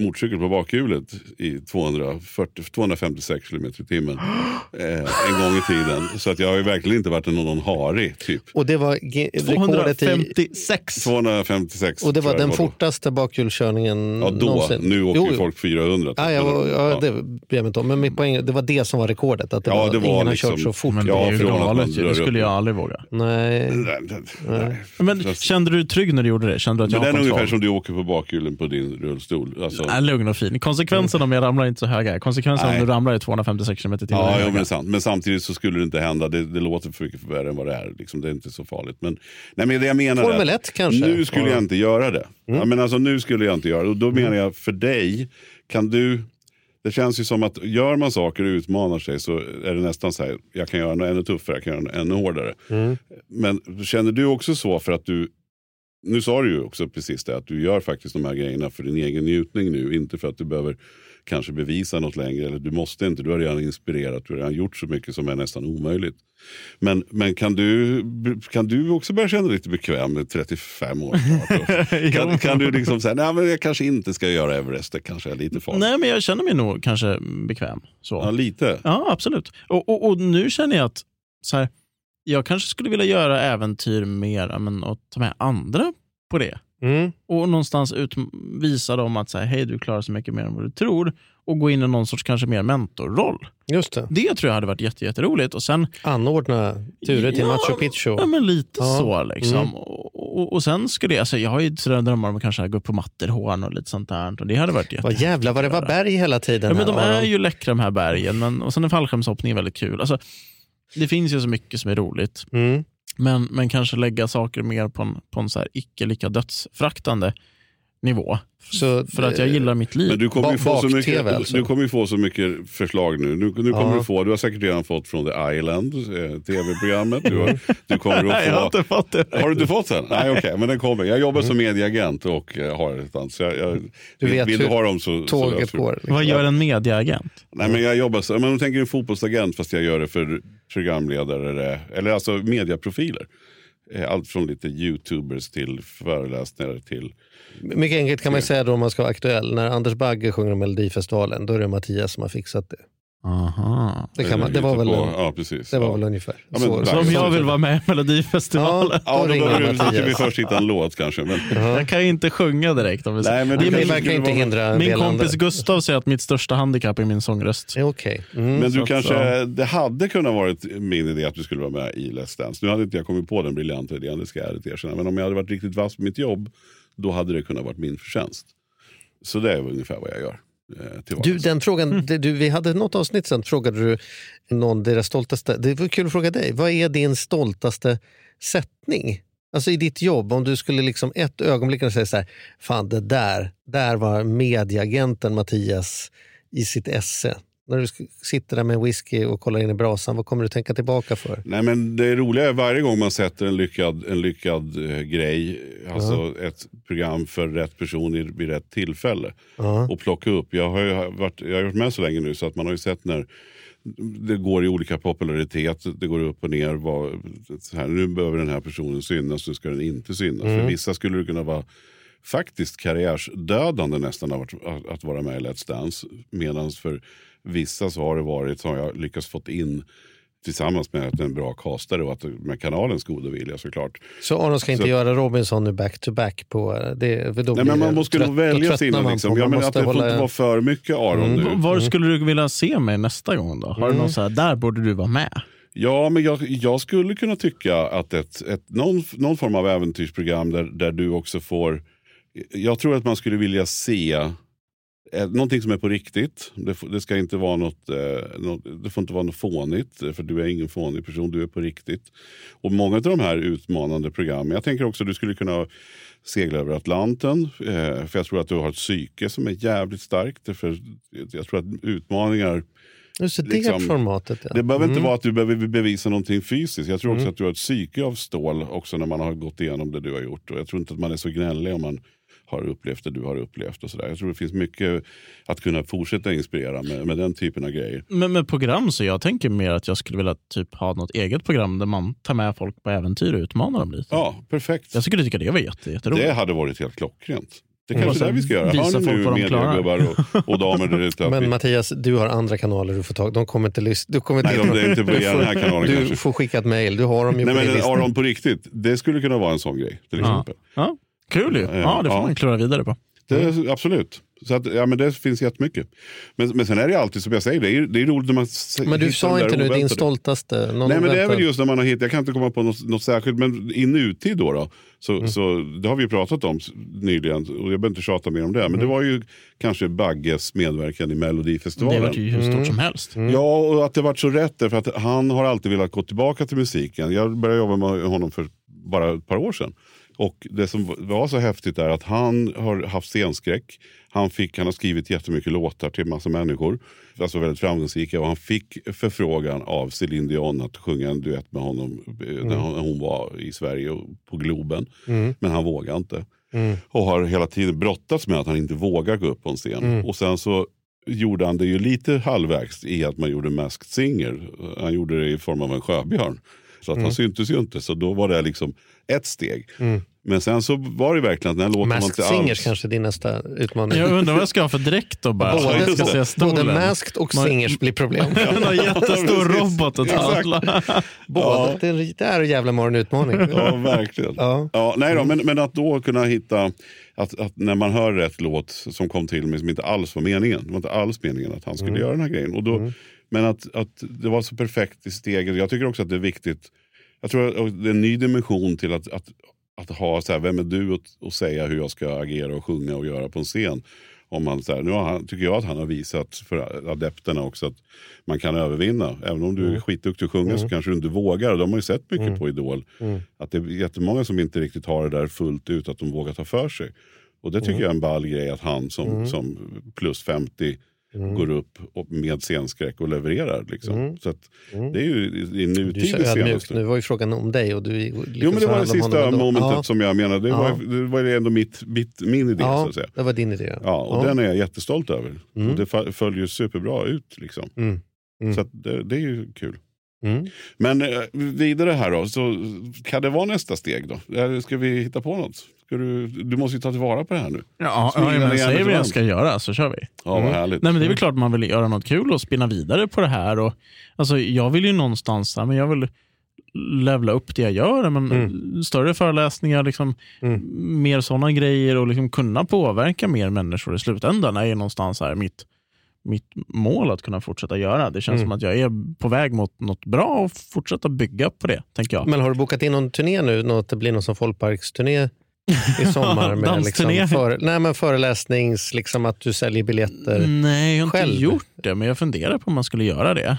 [SPEAKER 2] motorcykel på bakhjulet i 240, 256 km i timmen eh, en gång i tiden. Så att jag har ju verkligen inte varit någon, harig typ.
[SPEAKER 1] Och det var ge- rekordet i...
[SPEAKER 3] 256.
[SPEAKER 2] 256
[SPEAKER 1] Och det var den
[SPEAKER 2] då.
[SPEAKER 1] fortaste bakhjulskörningen
[SPEAKER 2] Ja, då.
[SPEAKER 1] någonsin.
[SPEAKER 2] Nu åker
[SPEAKER 1] Jo, jo.
[SPEAKER 2] folk 400.
[SPEAKER 1] Ja, jag, var- ja,
[SPEAKER 2] Ja.
[SPEAKER 1] det bryr jag inte om. Men min poäng, det var det som var rekordet. Att det
[SPEAKER 2] Ja,
[SPEAKER 1] var,
[SPEAKER 2] det var
[SPEAKER 1] ingen
[SPEAKER 2] liksom-
[SPEAKER 1] har kört så fort.
[SPEAKER 3] Men det är ju galet Det skulle jag aldrig våga.
[SPEAKER 1] Nej.
[SPEAKER 2] Nej, nej, nej.
[SPEAKER 3] Men kände du dig trygg när du gjorde det? Kände du att
[SPEAKER 2] Men
[SPEAKER 3] jag
[SPEAKER 2] den
[SPEAKER 3] har
[SPEAKER 2] är ungefär som du åker på bakhjulen på din rullstol. Alltså,
[SPEAKER 3] Äh, lugn och fin. Konsekvensen om jag ramlar är inte så höga. Konsekvensen
[SPEAKER 2] Nej.
[SPEAKER 3] om du ramlar är 256 km timmen.
[SPEAKER 2] Ja,
[SPEAKER 3] är
[SPEAKER 2] ja men, är sant. men samtidigt så skulle det inte hända. Det, det låter för mycket värre än vad det är. Liksom, det är inte så farligt. Men, nej, men det jag menar är
[SPEAKER 1] Formel
[SPEAKER 2] att
[SPEAKER 1] 1 kanske?
[SPEAKER 2] Nu skulle
[SPEAKER 1] Ja.
[SPEAKER 2] jag inte göra det. Ja, men alltså, nu skulle jag inte göra det. Och då menar
[SPEAKER 1] Mm.
[SPEAKER 2] jag för dig, kan du... Det känns ju som att gör man saker och utmanar sig så är det nästan så här, jag kan göra något ännu tuffare, jag kan göra något ännu hårdare.
[SPEAKER 1] Mm.
[SPEAKER 2] Men känner du också så för att du nu sa du ju också precis det att du gör faktiskt de här grejerna för din egen njutning nu. Inte för att du behöver kanske bevisa något längre. Eller du måste inte, du har redan inspirerat, du har redan gjort så mycket som är nästan omöjligt. Men, men kan, du, kan du också börja känna dig lite bekväm med 35 år snart? kan, kan du liksom säga, nej men jag kanske inte ska göra Everest, det kanske är lite farligt.
[SPEAKER 3] Nej, men jag känner mig nog kanske bekväm. Så.
[SPEAKER 2] Ja, lite.
[SPEAKER 3] Ja, absolut. Och, och, och nu känner jag att så här, jag kanske skulle vilja göra äventyr mer men, och ta med andra på det.
[SPEAKER 1] Mm.
[SPEAKER 3] Och någonstans ut, visa dem att så här, hej, du klarar så mycket mer än vad du tror. Och gå in i någon sorts kanske mer mentorroll.
[SPEAKER 1] Just det.
[SPEAKER 3] Det tror jag hade varit jätte, jätteroligt. Och sen,
[SPEAKER 1] Anordna turer till
[SPEAKER 3] Ja,
[SPEAKER 1] Machu Picchu.
[SPEAKER 3] ja, men lite
[SPEAKER 1] Ja.
[SPEAKER 3] så. Liksom.
[SPEAKER 1] Mm.
[SPEAKER 3] Och, och, och sen skulle jag, alltså, jag har ju sådana drömmar om att kanske gå upp på Matterhorn och lite sånt där. Och det hade varit jätte,
[SPEAKER 1] Vad jävla vad det var berg hela tiden.
[SPEAKER 3] Ja, men de är ju läckra de här bergen. Men, och sen är fallskärmshoppning väldigt kul. Alltså, det finns ju så mycket som är roligt.
[SPEAKER 1] Mm.
[SPEAKER 3] Men, men kanske lägga saker mer på en, på en så här icke lika dödsfraktande nivå.
[SPEAKER 1] Så,
[SPEAKER 3] För att jag
[SPEAKER 1] eh,
[SPEAKER 3] gillar mitt liv.
[SPEAKER 2] Men du kommer, ju få så mycket,
[SPEAKER 1] alltså.
[SPEAKER 2] du kommer ju få så mycket förslag nu. Nu, nu kommer
[SPEAKER 1] Ja.
[SPEAKER 2] du få, du har säkert redan fått från The Island, eh, tv-programmet. Du, har, du kommer att få...
[SPEAKER 3] Nej, jag har inte fått det.
[SPEAKER 2] Har du inte fått den? Nej, okej, men den kommer. Jag jobbar som medieagent och eh, har ett annat. Så jag, jag,
[SPEAKER 1] Mm. Du vet
[SPEAKER 2] vill du
[SPEAKER 1] hur
[SPEAKER 2] ha dem så, så
[SPEAKER 1] Tåget
[SPEAKER 2] vi.
[SPEAKER 1] går. liksom.
[SPEAKER 3] Vad gör en mediaagent?
[SPEAKER 2] Nej, men jag jobbar så, men de tänker en fotbollsagent fast jag gör det för programledare, eller alltså mediaprofiler. Eh, Allt från lite youtubers till föreläsningar till...
[SPEAKER 1] Mycket enkelt kan man säga då om man ska vara aktuell. När Anders Bagge sjunger om Melodifestivalen, då är det Mattias som har fixat det.
[SPEAKER 3] Aha.
[SPEAKER 1] Det, kan man, det, var, väl,
[SPEAKER 2] på,
[SPEAKER 1] en-
[SPEAKER 2] ja, precis.
[SPEAKER 1] det var
[SPEAKER 2] ja.
[SPEAKER 1] väl ungefär.
[SPEAKER 2] Ja, men
[SPEAKER 1] så,
[SPEAKER 3] om jag vill vara med i Melodifestivalen.
[SPEAKER 1] Ja,
[SPEAKER 2] Ja,
[SPEAKER 1] då
[SPEAKER 2] behöver ska vi först hitta en låt kanske. Men,
[SPEAKER 3] Jag kan ju inte sjunga direkt. Om vi
[SPEAKER 2] Nej, men
[SPEAKER 3] det
[SPEAKER 2] du
[SPEAKER 1] Det verkar
[SPEAKER 2] skulle
[SPEAKER 1] inte
[SPEAKER 2] vara-
[SPEAKER 1] hindra
[SPEAKER 3] min kompis. Gustav säger att mitt största handikapp är min sångröst.
[SPEAKER 1] Ja, Okej. Mm.
[SPEAKER 2] men du kanske, det hade kunnat varit min idé att du skulle vara med i Let's Dance. Nu hade inte jag kommit på den briljanta idén, det ska jag ärligt erkänna. Men om jag hade varit riktigt vass på mitt jobb, då hade det kunnat varit min förtjänst. Så det är väl ungefär vad jag gör. Eh, till
[SPEAKER 1] Du, den frågan, det, du, vi hade något avsnitt sen, frågade du någon deras stoltaste. Det var kul att fråga dig. Vad är din stoltaste sättning? Alltså i ditt jobb, om du skulle liksom ett ögonblick säga så här, fan det där, där var medieagenten Mattias i sitt esse. När du sitter där med en whisky och kollar in i brasan, vad kommer du tänka tillbaka för?
[SPEAKER 2] Nej, men det roliga är varje gång man sätter en lyckad, en lyckad eh, grej, alltså ett program för rätt person i, vid rätt tillfälle.
[SPEAKER 1] Ja.
[SPEAKER 2] Och plocka upp. Jag har ju varit, jag har varit med så länge nu så att man har ju sett när det går i olika popularitet, det går upp och ner. Vad, här, nu behöver den här personen synas, nu ska den inte synas. För vissa skulle det kunna vara faktiskt karriärsdödande nästan att, att vara med i Let's Dance. Medan för vissa så har det varit, har jag lyckats fått in tillsammans med att en bra castare och att med kanalens goda vilja såklart.
[SPEAKER 1] Så Aron ska inte
[SPEAKER 2] Så-
[SPEAKER 1] göra Robinson nu back to back på det? För då
[SPEAKER 2] Nej, men man måste
[SPEAKER 1] trött-
[SPEAKER 2] nog välja sina.
[SPEAKER 1] man
[SPEAKER 2] Liksom.
[SPEAKER 1] på-
[SPEAKER 2] Ja,
[SPEAKER 1] man
[SPEAKER 2] men
[SPEAKER 1] måste
[SPEAKER 2] att det får
[SPEAKER 1] hålla-
[SPEAKER 2] inte vara för mycket Aron nu.
[SPEAKER 3] V- Var skulle du vilja se mig nästa gång då? Har du någon så här, där borde du vara med?
[SPEAKER 2] Ja, men jag, jag skulle kunna tycka att ett, ett, någon, någon form av äventyrsprogram där, där du också får... Jag tror att man skulle vilja se någonting som är på riktigt. Det, det ska inte vara något, eh, något, det får inte vara något fånigt, eh, för du är ingen fånig person, du är på riktigt. Och många av de här utmanande programmen, jag tänker också att du skulle kunna segla över Atlanten, eh, för jag tror att du har ett psyke som är jävligt starkt. För jag tror att utmaningar
[SPEAKER 1] Just det,
[SPEAKER 2] liksom-
[SPEAKER 1] formatet. Ja.
[SPEAKER 2] det behöver inte
[SPEAKER 1] Mm.
[SPEAKER 2] vara att du behöver bevisa någonting fysiskt. Jag tror också att du har ett psyke av stål också när man har gått igenom det du har gjort. Och jag tror inte att man är så gnällig om man har upplevt det du har upplevt. och så där. Jag tror det finns mycket att kunna fortsätta inspirera med, med den typen av grejer.
[SPEAKER 3] Men med program så jag tänker mer att jag skulle vilja typ ha något eget program där man tar med folk på äventyr och utmanar dem lite.
[SPEAKER 2] Ja, perfekt.
[SPEAKER 3] Jag skulle tycka det var jätte, jätteroligt.
[SPEAKER 2] Det hade varit helt klockrent. Det är
[SPEAKER 3] Mm.
[SPEAKER 2] kanske är det vi ska göra.
[SPEAKER 3] visa
[SPEAKER 2] Hör ni
[SPEAKER 3] folk
[SPEAKER 2] nu
[SPEAKER 3] de
[SPEAKER 2] mediegubbar och, och damer där ute?
[SPEAKER 1] Men Mattias, du har andra kanaler du får tag De kommer inte lyssna. Du kommer
[SPEAKER 2] Nej, de- inte via den här kanalen
[SPEAKER 1] Du
[SPEAKER 2] kanske.
[SPEAKER 1] får skicka ett mejl. Du har dem ju
[SPEAKER 2] Nej,
[SPEAKER 1] på din
[SPEAKER 2] men
[SPEAKER 1] lista.
[SPEAKER 2] Aron på riktigt, det skulle kunna vara en sån grej. Till
[SPEAKER 3] Ja.
[SPEAKER 2] exempel.
[SPEAKER 3] Ja, kul ju. Ja, det får
[SPEAKER 2] Ja.
[SPEAKER 3] man klura vidare på.
[SPEAKER 2] Det, är- Absolut. Så att, ja, men det finns jättemycket. Men, men sen är det alltid som jag säger, det är, det är roligt när man
[SPEAKER 1] Men du sa inte nu din stoltaste. Någon
[SPEAKER 2] Nej men det är väl just när man har hittat, jag kan inte komma på något, något särskilt, men i nutid då, då så,
[SPEAKER 1] Mm.
[SPEAKER 2] så det har vi ju pratat om nyligen och jag behöver inte tjata mer om det. Men
[SPEAKER 1] Mm.
[SPEAKER 2] det var ju kanske Bagges medverkan i
[SPEAKER 3] Det
[SPEAKER 2] Melodifestivalen.
[SPEAKER 3] var ju hur stort som helst.
[SPEAKER 2] Ja, och att det varit så rätt därför att han har alltid velat gå tillbaka till musiken. Jag började jobba med honom för bara ett par år sedan. Och det som var så häftigt är att han har haft scenskräck. Han, fick, han har skrivit jättemycket låtar till massa människor. Alltså väldigt framgångsrika. Och han fick förfrågan av Céline Dion att sjunga en duett med honom eh, när hon- var i Sverige på Globen.
[SPEAKER 1] Mm.
[SPEAKER 2] Men han vågade inte.
[SPEAKER 1] Mm.
[SPEAKER 2] Och har hela tiden brottats med att han inte vågar gå upp på en scen.
[SPEAKER 1] Mm.
[SPEAKER 2] Och sen så gjorde han det ju lite halvvägs i att man gjorde Masked Singer. Han gjorde det i form av en sjöbjörn. Så att
[SPEAKER 1] Mm.
[SPEAKER 2] han syntes ju inte. Så då var det liksom ett steg.
[SPEAKER 1] Mm.
[SPEAKER 2] Men sen så var det verkligen att den här låten var inte
[SPEAKER 1] Singers
[SPEAKER 2] alls...
[SPEAKER 1] kanske är din nästa utmaning.
[SPEAKER 3] Jag undrar vad jag ska ha för dräkt då bara.
[SPEAKER 1] Både-
[SPEAKER 3] ska se.
[SPEAKER 1] Både Masked och
[SPEAKER 3] Man-
[SPEAKER 1] Singers blir problem.
[SPEAKER 3] Man har jättestor robot att tackla.
[SPEAKER 1] Båda.
[SPEAKER 2] Ja.
[SPEAKER 1] Det, är, det är jävla en utmaning.
[SPEAKER 2] Ja, verkligen.
[SPEAKER 1] Ja.
[SPEAKER 2] Ja, nej då, men, men att då kunna hitta, att, att när man hör rätt låt som kom till mig som inte alls var meningen. Det var inte alls meningen att han skulle
[SPEAKER 1] Mm.
[SPEAKER 2] göra den här grejen. Och då, Men att, att det var så perfekt i steget. Jag tycker också att det är viktigt. Jag tror att det är en ny dimension till att, att, att ha, så här, vem är du att, att säga hur jag ska agera och sjunga och göra på en scen. Om man, så här, nu han, tycker jag att han har visat för adepterna också att man kan övervinna. Även om du är skitduktig att sjunga så kanske du inte vågar. De har ju sett mycket på Idol. Att det är jättemånga som inte riktigt har det där fullt ut, att de vågar ta för sig. Och det tycker jag är en ball grej att han som, som plus 50 går upp och med scenskräck och levererar. Liksom. Så att det är ju i- nutid
[SPEAKER 1] så
[SPEAKER 2] det senaste.
[SPEAKER 1] Nu var ju frågan om dig. Och du, liksom
[SPEAKER 2] Jo men det var det
[SPEAKER 1] så
[SPEAKER 2] sista momentet som jag menade. Det,
[SPEAKER 1] Ja.
[SPEAKER 2] var, det var ändå mitt, mitt, min idé så
[SPEAKER 1] Ja,
[SPEAKER 2] att säga.
[SPEAKER 1] det var din idé.
[SPEAKER 2] Ja, och
[SPEAKER 1] Ja.
[SPEAKER 2] den är jag jättestolt över. Och det följer superbra ut. Liksom.
[SPEAKER 1] Mm. Mm.
[SPEAKER 2] Så det, det är ju kul.
[SPEAKER 1] Mm.
[SPEAKER 2] Men eh, vidare här då, så kan det vara nästa steg då? Ska vi hitta på något? Ska du, du måste ju ta tillvara på det här nu.
[SPEAKER 3] Ja, ja men
[SPEAKER 2] ner
[SPEAKER 3] säg
[SPEAKER 2] lite
[SPEAKER 3] vad jag ska göra så kör vi.
[SPEAKER 2] Ja, vad härligt.
[SPEAKER 3] Nej, men det är väl klart man vill göra något kul och spinna vidare på det här. Och, alltså, jag vill ju någonstans, men jag vill levla upp det jag gör. Men
[SPEAKER 1] Mm.
[SPEAKER 3] Större föreläsningar, liksom, mer sådana grejer och liksom kunna påverka mer människor i slutändan är ju någonstans här mitt, mitt mål att kunna fortsätta göra. Det känns
[SPEAKER 1] Mm.
[SPEAKER 3] som att jag är på väg mot något bra och fortsätta bygga på det, tänker jag.
[SPEAKER 1] Men har du bokat in någon turné nu? Något, det blir någon som folkparksturné i sommar? med liksom före, nej, men föreläsnings, liksom att du säljer biljetter.
[SPEAKER 3] Nej, jag har
[SPEAKER 1] själv?
[SPEAKER 3] inte gjort det, men jag funderar på om man skulle göra det.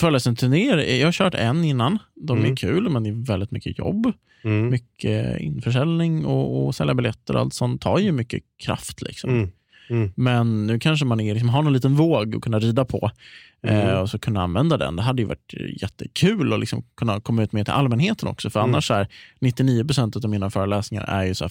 [SPEAKER 3] Föreläsningsturnéer, jag har kört en innan. De
[SPEAKER 1] Mm.
[SPEAKER 3] är kul, men det är väldigt mycket jobb.
[SPEAKER 1] Mm.
[SPEAKER 3] Mycket införsäljning och, och sälja biljetter och allt sånt tar ju mycket kraft. Liksom.
[SPEAKER 1] Mm. Mm.
[SPEAKER 3] Men nu kanske man är, liksom, har någon liten våg att kunna rida på
[SPEAKER 1] Mm.
[SPEAKER 3] eh, och så kunna använda den. Det hade ju varit jättekul att liksom kunna komma ut med till allmänheten också. För
[SPEAKER 1] Mm.
[SPEAKER 3] annars är 99% av mina föreläsningar är ju så här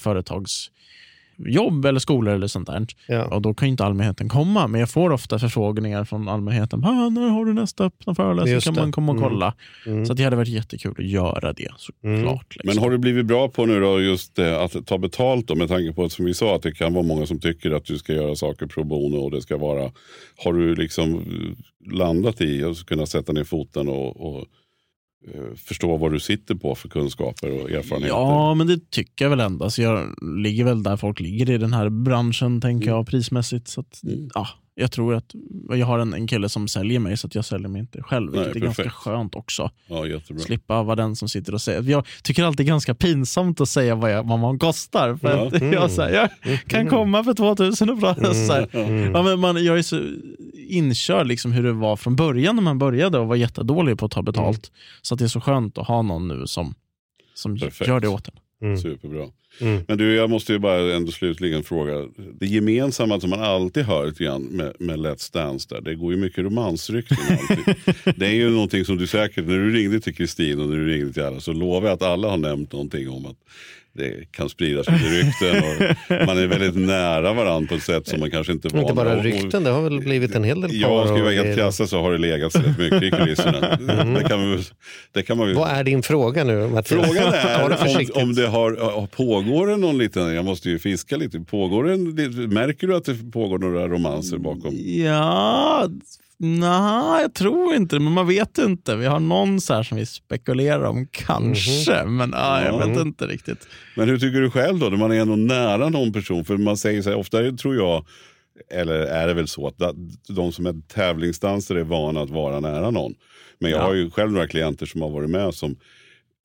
[SPEAKER 3] företagsjobb eller skolor eller sånt där.
[SPEAKER 1] Ja.
[SPEAKER 3] Och då kan ju inte allmänheten komma. Men jag får ofta förfrågningar från allmänheten. Ah, när har du nästa öppna föreläsning? Kan
[SPEAKER 1] det.
[SPEAKER 3] man komma och
[SPEAKER 1] Mm.
[SPEAKER 3] kolla?
[SPEAKER 1] Mm.
[SPEAKER 3] Så att det hade varit jättekul att göra det såklart.
[SPEAKER 1] Mm.
[SPEAKER 3] Liksom.
[SPEAKER 2] Men har du blivit bra på nu då just eh, att ta betalt då med tanke på att som vi sa att det kan vara många som tycker att du ska göra saker pro bono och det ska vara. Har du liksom eh, landat i att kunna sätta ner foten och, och förstå vad du sitter på för kunskaper och erfarenheter?
[SPEAKER 3] Ja, men det tycker jag väl ändå. Så jag ligger väl där folk ligger i den här branschen, tänker
[SPEAKER 2] Mm.
[SPEAKER 3] jag, prismässigt. Så att, ja, jag tror att jag har en, en kille som säljer mig, så att jag säljer mig inte själv.
[SPEAKER 2] Nej,
[SPEAKER 3] Vilket är ganska
[SPEAKER 2] perfekt.
[SPEAKER 3] skönt också.
[SPEAKER 2] Ja, jättebra.
[SPEAKER 3] Slippa vara den som sitter och säger. Jag tycker alltid det är ganska pinsamt att säga vad, jag, vad man kostar. För
[SPEAKER 2] Ja.
[SPEAKER 3] att jag, så här, jag kan komma för 2000 och prata. Så här. Ja, men man, jag är så inkörd liksom hur det var från början när man började och var jättedålig på att ta betalt. Så att det är så skönt att ha någon nu som, som
[SPEAKER 2] Perfekt.
[SPEAKER 3] gör det åt en.
[SPEAKER 1] Mm.
[SPEAKER 2] Superbra.
[SPEAKER 1] Mm.
[SPEAKER 2] Men du, jag måste ju bara ändå slutligen fråga. Det gemensamma som man alltid hör lite grann med, med Let's Dance där. Det går ju mycket romansrykten det är ju någonting som du säkert, när du ringde till Kristin och när du ringde till alla så lovar jag att alla har nämnt någonting om att det kan spridas lite rykten och man är väldigt nära varandra på ett sätt som man kanske inte van
[SPEAKER 1] Inte bara rykten, det har väl blivit en hel del par.
[SPEAKER 2] Ja, ska vi vara helt krassa så har det legat rätt mycket i kulisserna. Det kan man, det kan man
[SPEAKER 1] Vad är din fråga nu Mattias?
[SPEAKER 2] Frågan är om, om det har, pågår det någon liten, jag måste ju fiska lite, pågår det en, märker du att det pågår några romanser bakom?
[SPEAKER 3] Ja, nej, jag tror inte det, men man vet inte. Vi har någon så här som vi spekulerar om, kanske, men ja, jag
[SPEAKER 2] Ja.
[SPEAKER 3] vet inte riktigt.
[SPEAKER 2] Men hur tycker du själv då, när man är ändå nära någon person? För man säger så här, ofta tror jag, eller är det väl så att de som är tävlingsdansare är vana att vara nära någon. Men jag
[SPEAKER 3] Ja.
[SPEAKER 2] har ju själv några klienter som har varit med som,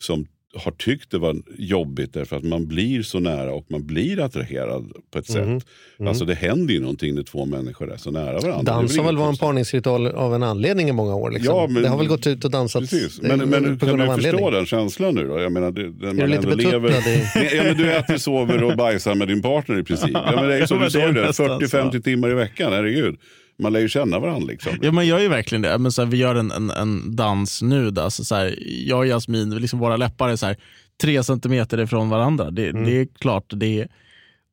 [SPEAKER 2] som har tyckt det var jobbigt därför att man blir så nära och man blir attraherad på ett
[SPEAKER 1] Mm.
[SPEAKER 2] sätt. Alltså det händer ju någonting när två människor är så nära varandra. Är
[SPEAKER 1] Dans har väl varit en parningsritual av en anledning i många år. Liksom.
[SPEAKER 2] Ja, men-
[SPEAKER 1] det har väl gått ut och dansat
[SPEAKER 2] Precis.
[SPEAKER 1] eh,
[SPEAKER 2] Men, men
[SPEAKER 1] på
[SPEAKER 2] kan du förstå den känslan nu då? Jag menar, det, när man
[SPEAKER 1] lite
[SPEAKER 2] ändå lever...
[SPEAKER 1] i-
[SPEAKER 2] ja, men du äter, sover och bajsar med din partner i princip. Ja, men det är ju som
[SPEAKER 3] Men
[SPEAKER 2] du
[SPEAKER 3] är
[SPEAKER 2] sa, det,
[SPEAKER 3] nästan
[SPEAKER 2] 40-50 timmar i veckan, herregud. Man lär ju känna varandra liksom.
[SPEAKER 3] Ja, men jag är ju verkligen det. Men så här, vi gör en, en, en dans nu. Då, så så här, jag och Jasmin, liksom våra läppar är så här, tre centimeter ifrån varandra. Det, det är klart, det är,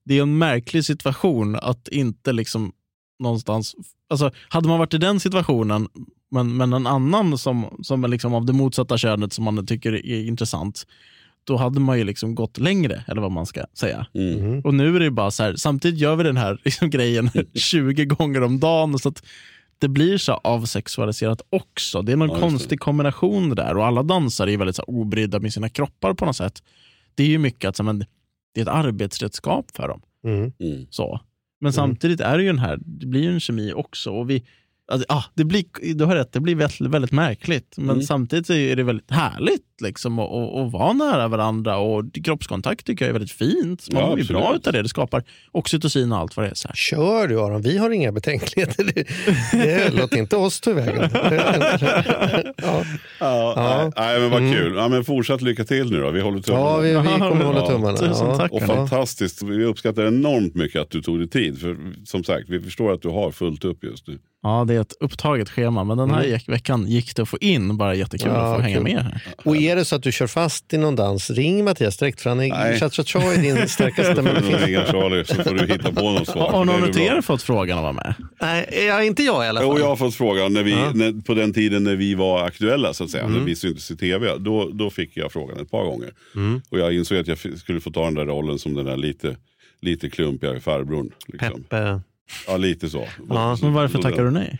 [SPEAKER 3] det är en märklig situation att inte liksom någonstans... Alltså, hade man varit i den situationen, men, men en annan som, som är liksom av det motsatta könet som man tycker är intressant, då hade man ju liksom gått längre, eller vad man ska säga.
[SPEAKER 2] Mm.
[SPEAKER 3] Och nu är det bara så här, samtidigt gör vi den här liksom grejen 20 gånger om dagen. Så att det blir så avsexualiserat också. Det är någon
[SPEAKER 2] Ja,
[SPEAKER 3] konstig kombination det där. Och alla dansare är väldigt så här, obrydda med sina kroppar på något sätt. Det är ju mycket att så, men, det är ett arbetsredskap för dem.
[SPEAKER 1] Mm.
[SPEAKER 2] Mm.
[SPEAKER 3] Så. Men samtidigt är det ju den här, det blir ju en kemi också. Och vi, alltså, ah, det blir, du har rätt, det blir väldigt, väldigt märkligt. Men
[SPEAKER 2] Mm.
[SPEAKER 3] samtidigt är det väldigt härligt liksom, att, att, att vara nära varandra. Och kroppskontakt tycker jag är väldigt fint. Man
[SPEAKER 2] Ja,
[SPEAKER 3] mår ju bra utav det. Det skapar oxytocin och allt vad det är. Så här.
[SPEAKER 1] Kör du Aron, vi har inga betänkligheter. Det, det, låt inte oss ta vägen. ja.
[SPEAKER 2] Ja,
[SPEAKER 1] Ja.
[SPEAKER 2] Nej, men vad
[SPEAKER 1] Mm.
[SPEAKER 2] kul. Ja, men fortsatt lycka till nu då. Vi håller tummarna.
[SPEAKER 1] ja, vi, vi kommer hålla tummarna.
[SPEAKER 3] tusen
[SPEAKER 1] Ja.
[SPEAKER 3] tack.
[SPEAKER 2] Och fantastiskt. Vi uppskattar enormt mycket att du tog dig tid. För som sagt, vi förstår att du har fullt upp just nu.
[SPEAKER 3] Ja, det är ett upptaget schema, men den här gick- veckan gick det att få in. Bara jättekul
[SPEAKER 1] Mm. Ja,
[SPEAKER 3] att få hänga med här.
[SPEAKER 1] Och är det så att du kör fast i någon dans, ring Mattias direkt för han är cha-cha-cha är din starkaste.
[SPEAKER 2] Ringer Charlie så får du hitta på något svar.
[SPEAKER 3] Har någon av er fått frågan att vara med?
[SPEAKER 1] Nej, ja, inte jag i alla fall.
[SPEAKER 2] Jo, jag har fått frågan när vi,
[SPEAKER 1] Ja.
[SPEAKER 2] när, på den tiden när vi var aktuella, så att säga,
[SPEAKER 1] Mm.
[SPEAKER 2] när vi syntes i tv. Då, då fick jag frågan ett par gånger.
[SPEAKER 1] Mm.
[SPEAKER 2] Och jag insåg att jag skulle få ta den där rollen som den där lite, lite klumpiga farbrorn. Liksom.
[SPEAKER 1] Peppe.
[SPEAKER 2] Ja, lite så.
[SPEAKER 1] Ja,
[SPEAKER 3] Men varför tackar du nej?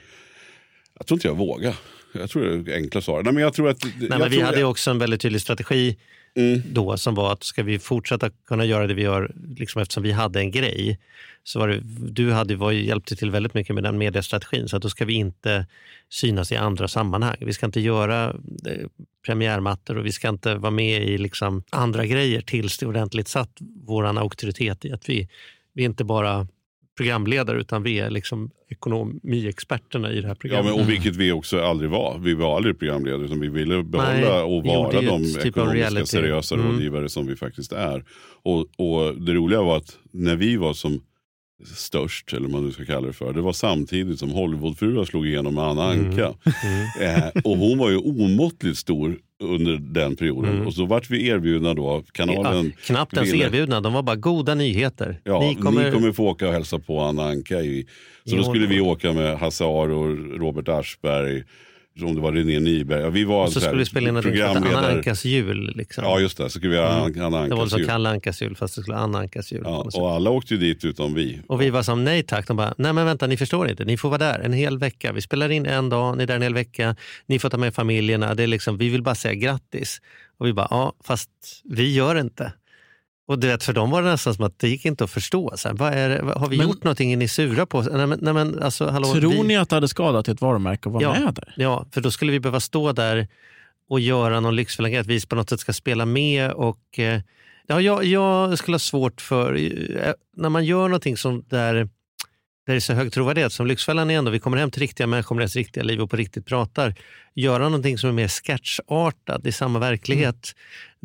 [SPEAKER 2] Jag tror inte jag vågar. Jag tror det är enkla svar. Nej, men jag tror att,
[SPEAKER 1] Nej,
[SPEAKER 2] jag
[SPEAKER 1] men vi hade ju också en väldigt tydlig strategi
[SPEAKER 2] Mm.
[SPEAKER 1] då som var att ska vi fortsätta kunna göra det vi gör, liksom eftersom vi hade en grej, så var det, du hade, var hjälpte till väldigt mycket med den mediestrategin, så att då ska vi inte synas i andra sammanhang. Vi ska inte göra eh, premiärmattor och vi ska inte vara med i liksom andra grejer tills det ordentligt satt vår auktoritet i att vi, vi inte bara programledare utan vi är liksom ekonomiexperterna i det här
[SPEAKER 2] Ja,
[SPEAKER 1] programmet.
[SPEAKER 2] men, och vilket vi också aldrig var. Vi var aldrig programledare utan vi ville behålla
[SPEAKER 1] Nej,
[SPEAKER 2] och vara de
[SPEAKER 1] typ
[SPEAKER 2] ekonomiska seriösa
[SPEAKER 1] Mm.
[SPEAKER 2] rådgivare som vi faktiskt är. Och, och det roliga var att när vi var som störst, eller vad man nu ska kalla det för, det var samtidigt som Hollywoodfruar slog igenom med Anna
[SPEAKER 1] Mm.
[SPEAKER 2] Anka. Eh, och hon var ju omåttligt stor under den perioden.
[SPEAKER 1] Mm.
[SPEAKER 2] Och så vart vi erbjudna då, av kanalen
[SPEAKER 1] Ja, knappt ens
[SPEAKER 2] ville-
[SPEAKER 1] erbjudna, de var bara goda nyheter.
[SPEAKER 2] Ja,
[SPEAKER 1] ni kommer,
[SPEAKER 2] få åka och hälsa på Anna Anka. I, så
[SPEAKER 1] I
[SPEAKER 2] då skulle vi åka med Hasse Aro, Robert Aschberg, om det var René Nyberg. Ja, vi var
[SPEAKER 1] och så
[SPEAKER 2] här
[SPEAKER 1] skulle vi spela in något hette Anna
[SPEAKER 2] programledare.
[SPEAKER 1] Ankas jul. Liksom.
[SPEAKER 2] Ja, just det. Så skulle vi göra
[SPEAKER 1] Mm.
[SPEAKER 2] Anna
[SPEAKER 1] det var
[SPEAKER 2] Ankas jul.
[SPEAKER 1] Kalle Ankas jul fast det skulle Anna Ankas jul.
[SPEAKER 2] Ja, och alla åkte ju dit utom vi.
[SPEAKER 1] Och vi var som nej tack. De bara, nej men vänta ni förstår inte, ni får vara där en hel vecka. Vi spelar in en dag, ni är där en hel vecka. Ni får ta med familjerna. Det är liksom, vi vill bara säga grattis. Och vi bara, ja fast vi gör inte. Och du vet, för dem var det nästan som att det gick inte att förstå. Så här, vad är det, har vi
[SPEAKER 3] Men-
[SPEAKER 1] gjort någonting? Är ni sura på oss? Nej, men, nej, men, alltså, hallå,
[SPEAKER 3] Tror
[SPEAKER 1] vi,
[SPEAKER 3] ni att det hade skadat ett varumärke att vara
[SPEAKER 1] Ja.
[SPEAKER 3] med där?
[SPEAKER 1] Ja, för då skulle vi behöva stå där och göra någon lyxfällig grej, att vi på något sätt ska spela med. och eh, ja, jag, jag skulle ha svårt för, eh, när man gör någonting som där, där det är så hög trovärdighet, som Lyxfällan är ändå, vi kommer hem till riktiga människor med deras riktiga liv och på riktigt pratar. Göra någonting som är mer sketchartat i samma verklighet,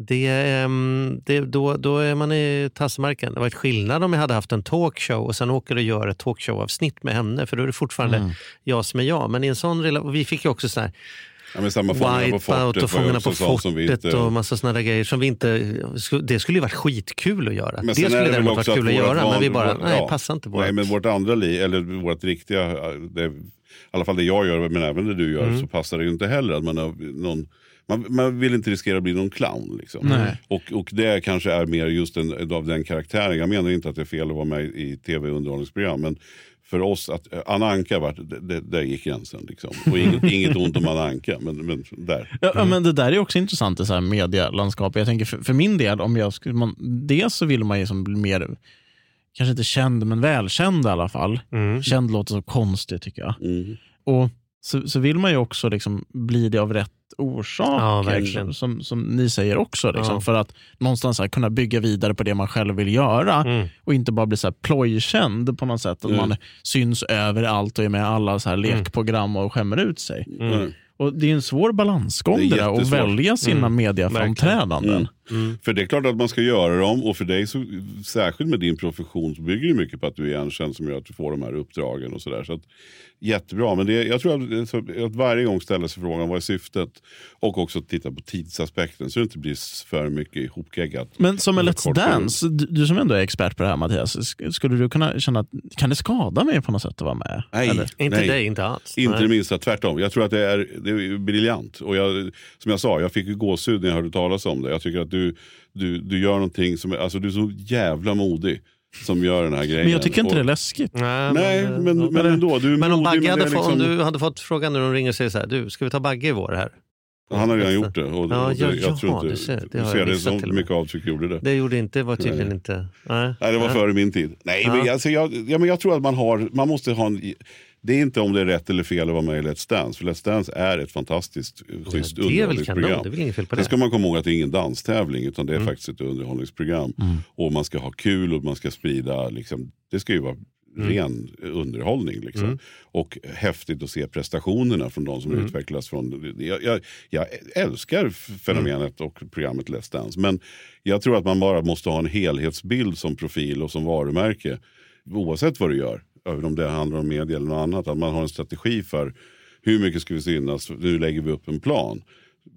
[SPEAKER 1] det, ehm, det, då, då är man i tassmarken. Det var ett skillnad om jag hade haft en talkshow och sen åker du och gör ett talkshow-avsnitt med henne, för då är det fortfarande
[SPEAKER 3] Mm.
[SPEAKER 1] jag som är jag. Men i en sån rela- och vi fick ju också så här,
[SPEAKER 2] Ja, men samma Fångarna på fortet
[SPEAKER 1] och Fångarna på fortet
[SPEAKER 2] inte-
[SPEAKER 1] och massa där grejer som vi inte... Det skulle ju varit skitkul att göra.
[SPEAKER 2] Men
[SPEAKER 1] det skulle
[SPEAKER 2] väl
[SPEAKER 1] däremot varit kul att göra, men vi
[SPEAKER 2] van-
[SPEAKER 1] bara, nej,
[SPEAKER 2] ja.
[SPEAKER 1] passar inte vårt.
[SPEAKER 2] Nej, men vårt andra liv, eller vårt riktiga, det, i alla fall det jag gör, men även det du gör,
[SPEAKER 1] Mm.
[SPEAKER 2] så passar det ju inte heller att man har någon man, man vill inte riskera att bli någon clown. Liksom. Och, och det kanske är mer just en, av den karaktären. Jag menar inte att det är fel att vara med i tv-underhållningsprogram. Men för oss, att eh, Anna Anka, var, det, det, där gick gränsen. Liksom. Och inget, inget ont om Anna Anka, men, men där.
[SPEAKER 3] Ja, ja, men det där är också intressant i så här medielandskap. Jag tänker för, för min del, om jag skulle, man, dels så vill man ju som bli mer, kanske inte känd, men välkänd i alla fall.
[SPEAKER 1] Mm.
[SPEAKER 3] Känd låter så konstigt tycker jag.
[SPEAKER 2] Mm.
[SPEAKER 3] Och så, så vill man ju också liksom bli det av rätt orsaker.
[SPEAKER 1] Ja, verkligen.
[SPEAKER 3] som, som, ni säger också. Liksom,
[SPEAKER 1] Ja.
[SPEAKER 3] För att någonstans så här, kunna bygga vidare på det man själv vill göra
[SPEAKER 1] Mm.
[SPEAKER 3] och inte bara bli så här plojkänd på något sätt. Att
[SPEAKER 2] Mm.
[SPEAKER 3] man syns överallt och är med i alla så här lekprogram och skämmer ut sig.
[SPEAKER 2] Mm.
[SPEAKER 3] Och Det är en svår balansgång
[SPEAKER 2] Det är
[SPEAKER 3] det där, att välja sina
[SPEAKER 1] Mm.
[SPEAKER 3] mediaframträdanden.
[SPEAKER 2] Mm. För det är klart att man ska göra dem och för dig, så, särskilt med din profession, så bygger det mycket på att du är igenkänd som gör att du får de här uppdragen och sådär. Så att, jättebra, men det, jag tror att, att varje gång ställa sig frågan vad är syftet och också titta på tidsaspekten så det inte blir för mycket ihopgeggat.
[SPEAKER 3] Men som en Let's Dance, du, du som ändå är expert på det här Mattias, sk- skulle du kunna känna att kan det skada mig på något sätt att vara med?
[SPEAKER 2] Nej,
[SPEAKER 3] Eller?
[SPEAKER 1] Inte
[SPEAKER 2] nej.
[SPEAKER 1] dig, inte alls.
[SPEAKER 2] Inte
[SPEAKER 1] Nej.
[SPEAKER 2] det minsta, tvärtom. Jag tror att det är, det är briljant. Och jag, som jag sa, jag fick ju gåshud när jag hörde talas om det. Jag tycker att du, du, du gör någonting som, är- alltså du är så jävla modig som gör den här grejen.
[SPEAKER 3] Men jag tycker inte
[SPEAKER 2] och,
[SPEAKER 3] det är läskigt.
[SPEAKER 1] Nej,
[SPEAKER 2] Nej,
[SPEAKER 1] eh,
[SPEAKER 2] men,
[SPEAKER 1] ja.
[SPEAKER 2] men ändå. Du är
[SPEAKER 1] Men om
[SPEAKER 2] modig,
[SPEAKER 1] Bagge hade,
[SPEAKER 2] det
[SPEAKER 1] fått, om
[SPEAKER 2] liksom-
[SPEAKER 1] du hade fått frågan när de ringer och säger så här, du, ska vi ta Bagge i vår här?
[SPEAKER 2] Han har redan gjort det. Och,
[SPEAKER 1] Ja,
[SPEAKER 2] och
[SPEAKER 1] ja,
[SPEAKER 2] det, jag
[SPEAKER 1] ja,
[SPEAKER 2] tror inte,
[SPEAKER 1] du ser, det
[SPEAKER 2] du
[SPEAKER 1] har
[SPEAKER 2] ser
[SPEAKER 1] jag
[SPEAKER 2] det som mycket avtryck gjorde det.
[SPEAKER 1] Det gjorde inte, var tydligen
[SPEAKER 2] Nej.
[SPEAKER 1] inte... Nej,
[SPEAKER 2] Nej, det var
[SPEAKER 1] Nej.
[SPEAKER 2] före min tid. Nej,
[SPEAKER 1] Ja.
[SPEAKER 2] men, alltså, jag, ja, men jag tror att man har, man måste ha en, det är inte om det är rätt eller fel att vara med i Let's Dance. För Let's Dance är ett fantastiskt schysst
[SPEAKER 1] det är väl kanon,
[SPEAKER 2] underhållningsprogram.
[SPEAKER 1] det är väl inget fel på
[SPEAKER 2] Sen
[SPEAKER 1] det.
[SPEAKER 2] ska man komma ihåg att det är ingen danstävling utan det är
[SPEAKER 1] Mm.
[SPEAKER 2] faktiskt ett underhållningsprogram. Och man ska ha kul och man ska sprida, liksom, det ska ju vara
[SPEAKER 1] Mm.
[SPEAKER 2] ren underhållning. Liksom.
[SPEAKER 1] Mm.
[SPEAKER 2] Och häftigt att se prestationerna från de som
[SPEAKER 1] Mm.
[SPEAKER 2] utvecklas. Från, jag, jag, jag älskar fenomenet och programmet Let's Dance. Men jag tror att man bara måste ha en helhetsbild som profil och som varumärke. Oavsett vad du gör. Även om det handlar om media eller något annat. Att man har en strategi för hur mycket ska vi synas. Nu lägger vi upp en plan.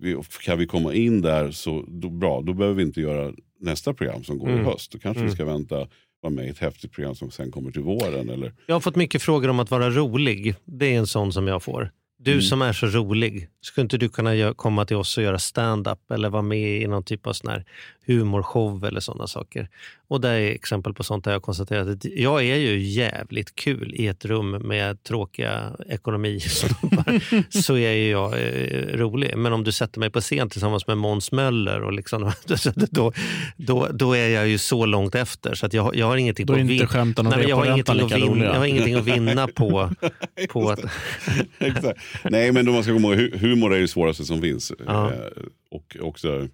[SPEAKER 2] Vi, kan vi komma in där så då, bra. Då behöver vi inte göra nästa program som går i
[SPEAKER 1] Mm.
[SPEAKER 2] höst. Då kanske
[SPEAKER 1] Mm.
[SPEAKER 2] vi ska vänta vara med i ett häftigt program som sen kommer till våren. Eller?
[SPEAKER 1] Jag har fått mycket frågor om att vara rolig. Det är en sån som jag får. Du
[SPEAKER 2] Mm.
[SPEAKER 1] som är så rolig, skulle inte du kunna komma till oss och göra stand-up eller vara med i någon typ av sån här humorshow eller sådana saker? Och det är exempel på sånt där jag konstaterat att jag är ju jävligt kul i ett rum med tråkiga ekonomisnubbar. så är ju jag eh, rolig. Men om du sätter mig på scen tillsammans med Måns Möller och liksom, då, då, då är jag ju så långt efter så att jag, jag har ingenting
[SPEAKER 3] Då är
[SPEAKER 1] på att
[SPEAKER 3] inte skämten om
[SPEAKER 1] Nej, jag, har ingenting att vinna,
[SPEAKER 3] roliga.
[SPEAKER 1] jag har ingenting att vinna på, på att...
[SPEAKER 2] Nej, men då man ska komma ihåg, hu- humor är det svåraste som finns.
[SPEAKER 1] Ja.
[SPEAKER 2] Eh, och också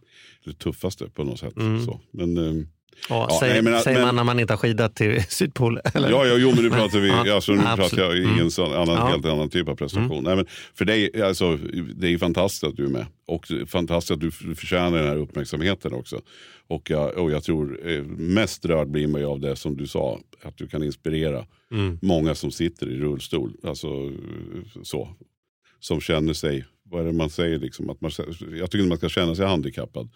[SPEAKER 2] det tuffaste på något sätt.
[SPEAKER 1] Mm.
[SPEAKER 2] Så. Men, eh,
[SPEAKER 1] Ja,
[SPEAKER 2] Ja,
[SPEAKER 1] säger,
[SPEAKER 2] nej, men-
[SPEAKER 1] säger
[SPEAKER 2] men-
[SPEAKER 1] man när man inte har skidat till Sydpolen? eller?
[SPEAKER 2] Ja, ja, jo, men nu pratar vi,
[SPEAKER 1] Ja,
[SPEAKER 2] alltså, nu pratar jag i
[SPEAKER 1] Mm.
[SPEAKER 2] en sån, annan,
[SPEAKER 1] Ja. Mm.
[SPEAKER 2] helt annan typ av prestation. Nej, men för dig, alltså, det är fantastiskt att du är med. Och fantastiskt att du förtjänar den här uppmärksamheten också. Och jag, och jag tror eh, mest rörd blir man av det som du sa, att du kan inspirera
[SPEAKER 1] Mm.
[SPEAKER 2] många som sitter i rullstol. Alltså eh, så. Som känner sig, vad är det man säger, liksom, att man, jag tycker inte man ska känna sig handikappad.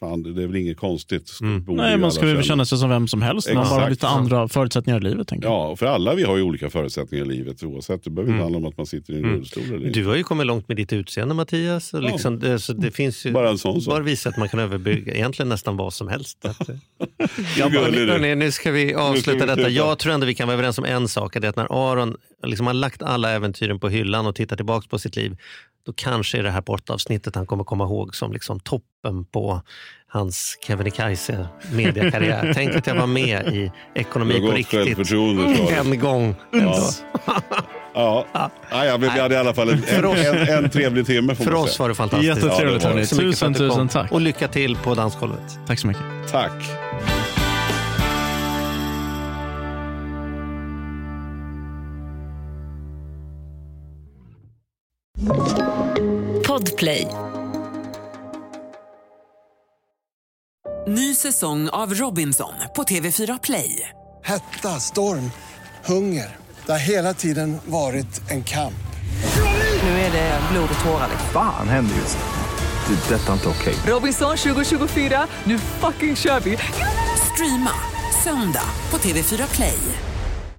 [SPEAKER 2] Fan, det är väl inget konstigt.
[SPEAKER 1] Mm.
[SPEAKER 3] Nej, man ska väl känna sig som vem som helst. Man har lite andra förutsättningar i livet. Tänker jag.
[SPEAKER 2] Ja, för alla vi har ju olika förutsättningar i livet oavsett. Det behöver inte
[SPEAKER 1] Mm.
[SPEAKER 2] handla om att man sitter i en
[SPEAKER 1] Mm.
[SPEAKER 2] rullstol eller inte.
[SPEAKER 1] Du har ju kommit långt med ditt utseende Mattias. Och
[SPEAKER 2] Ja.
[SPEAKER 1] liksom det, så det finns ju
[SPEAKER 2] Bara en sån sak.
[SPEAKER 1] bara visar att man kan överbygga egentligen nästan vad som helst. Att,
[SPEAKER 2] Jag bara,
[SPEAKER 1] hörni, hörni, nu ska vi avsluta
[SPEAKER 2] vi
[SPEAKER 1] detta. Jag tror ändå vi kan vara överens om en sak. Det är att när Aron liksom har lagt alla äventyren på hyllan och tittar tillbaka på sitt liv, då kanske är det här bortavsnittet han kommer komma ihåg som liksom toppen på hans Kebnekaise mediakarriär. Tänk att jag var med i Ekonomi på riktigt en gång.
[SPEAKER 2] Ja. Ja. Ja, ja, vi vi hade i alla fall en, en, en, en trevlig timme.
[SPEAKER 1] För oss
[SPEAKER 2] säga.
[SPEAKER 1] var det fantastiskt.
[SPEAKER 3] Jättetrevligt,
[SPEAKER 2] Ja, det
[SPEAKER 3] Tusen, tusen tack.
[SPEAKER 1] Och lycka till på dansgolvet.
[SPEAKER 3] Tack så mycket.
[SPEAKER 2] Tack.
[SPEAKER 4] Podplay.
[SPEAKER 5] Ny säsong av Robinson på TV4 Play.
[SPEAKER 6] Hetta, storm, hunger. Det har hela tiden varit en kamp.
[SPEAKER 5] Nu är det blod och tårar.
[SPEAKER 7] Fan händer just nu. Det. är Detta är inte okej.
[SPEAKER 5] Robinson 2024, nu fucking kör vi! Streama söndag på TV4 Play.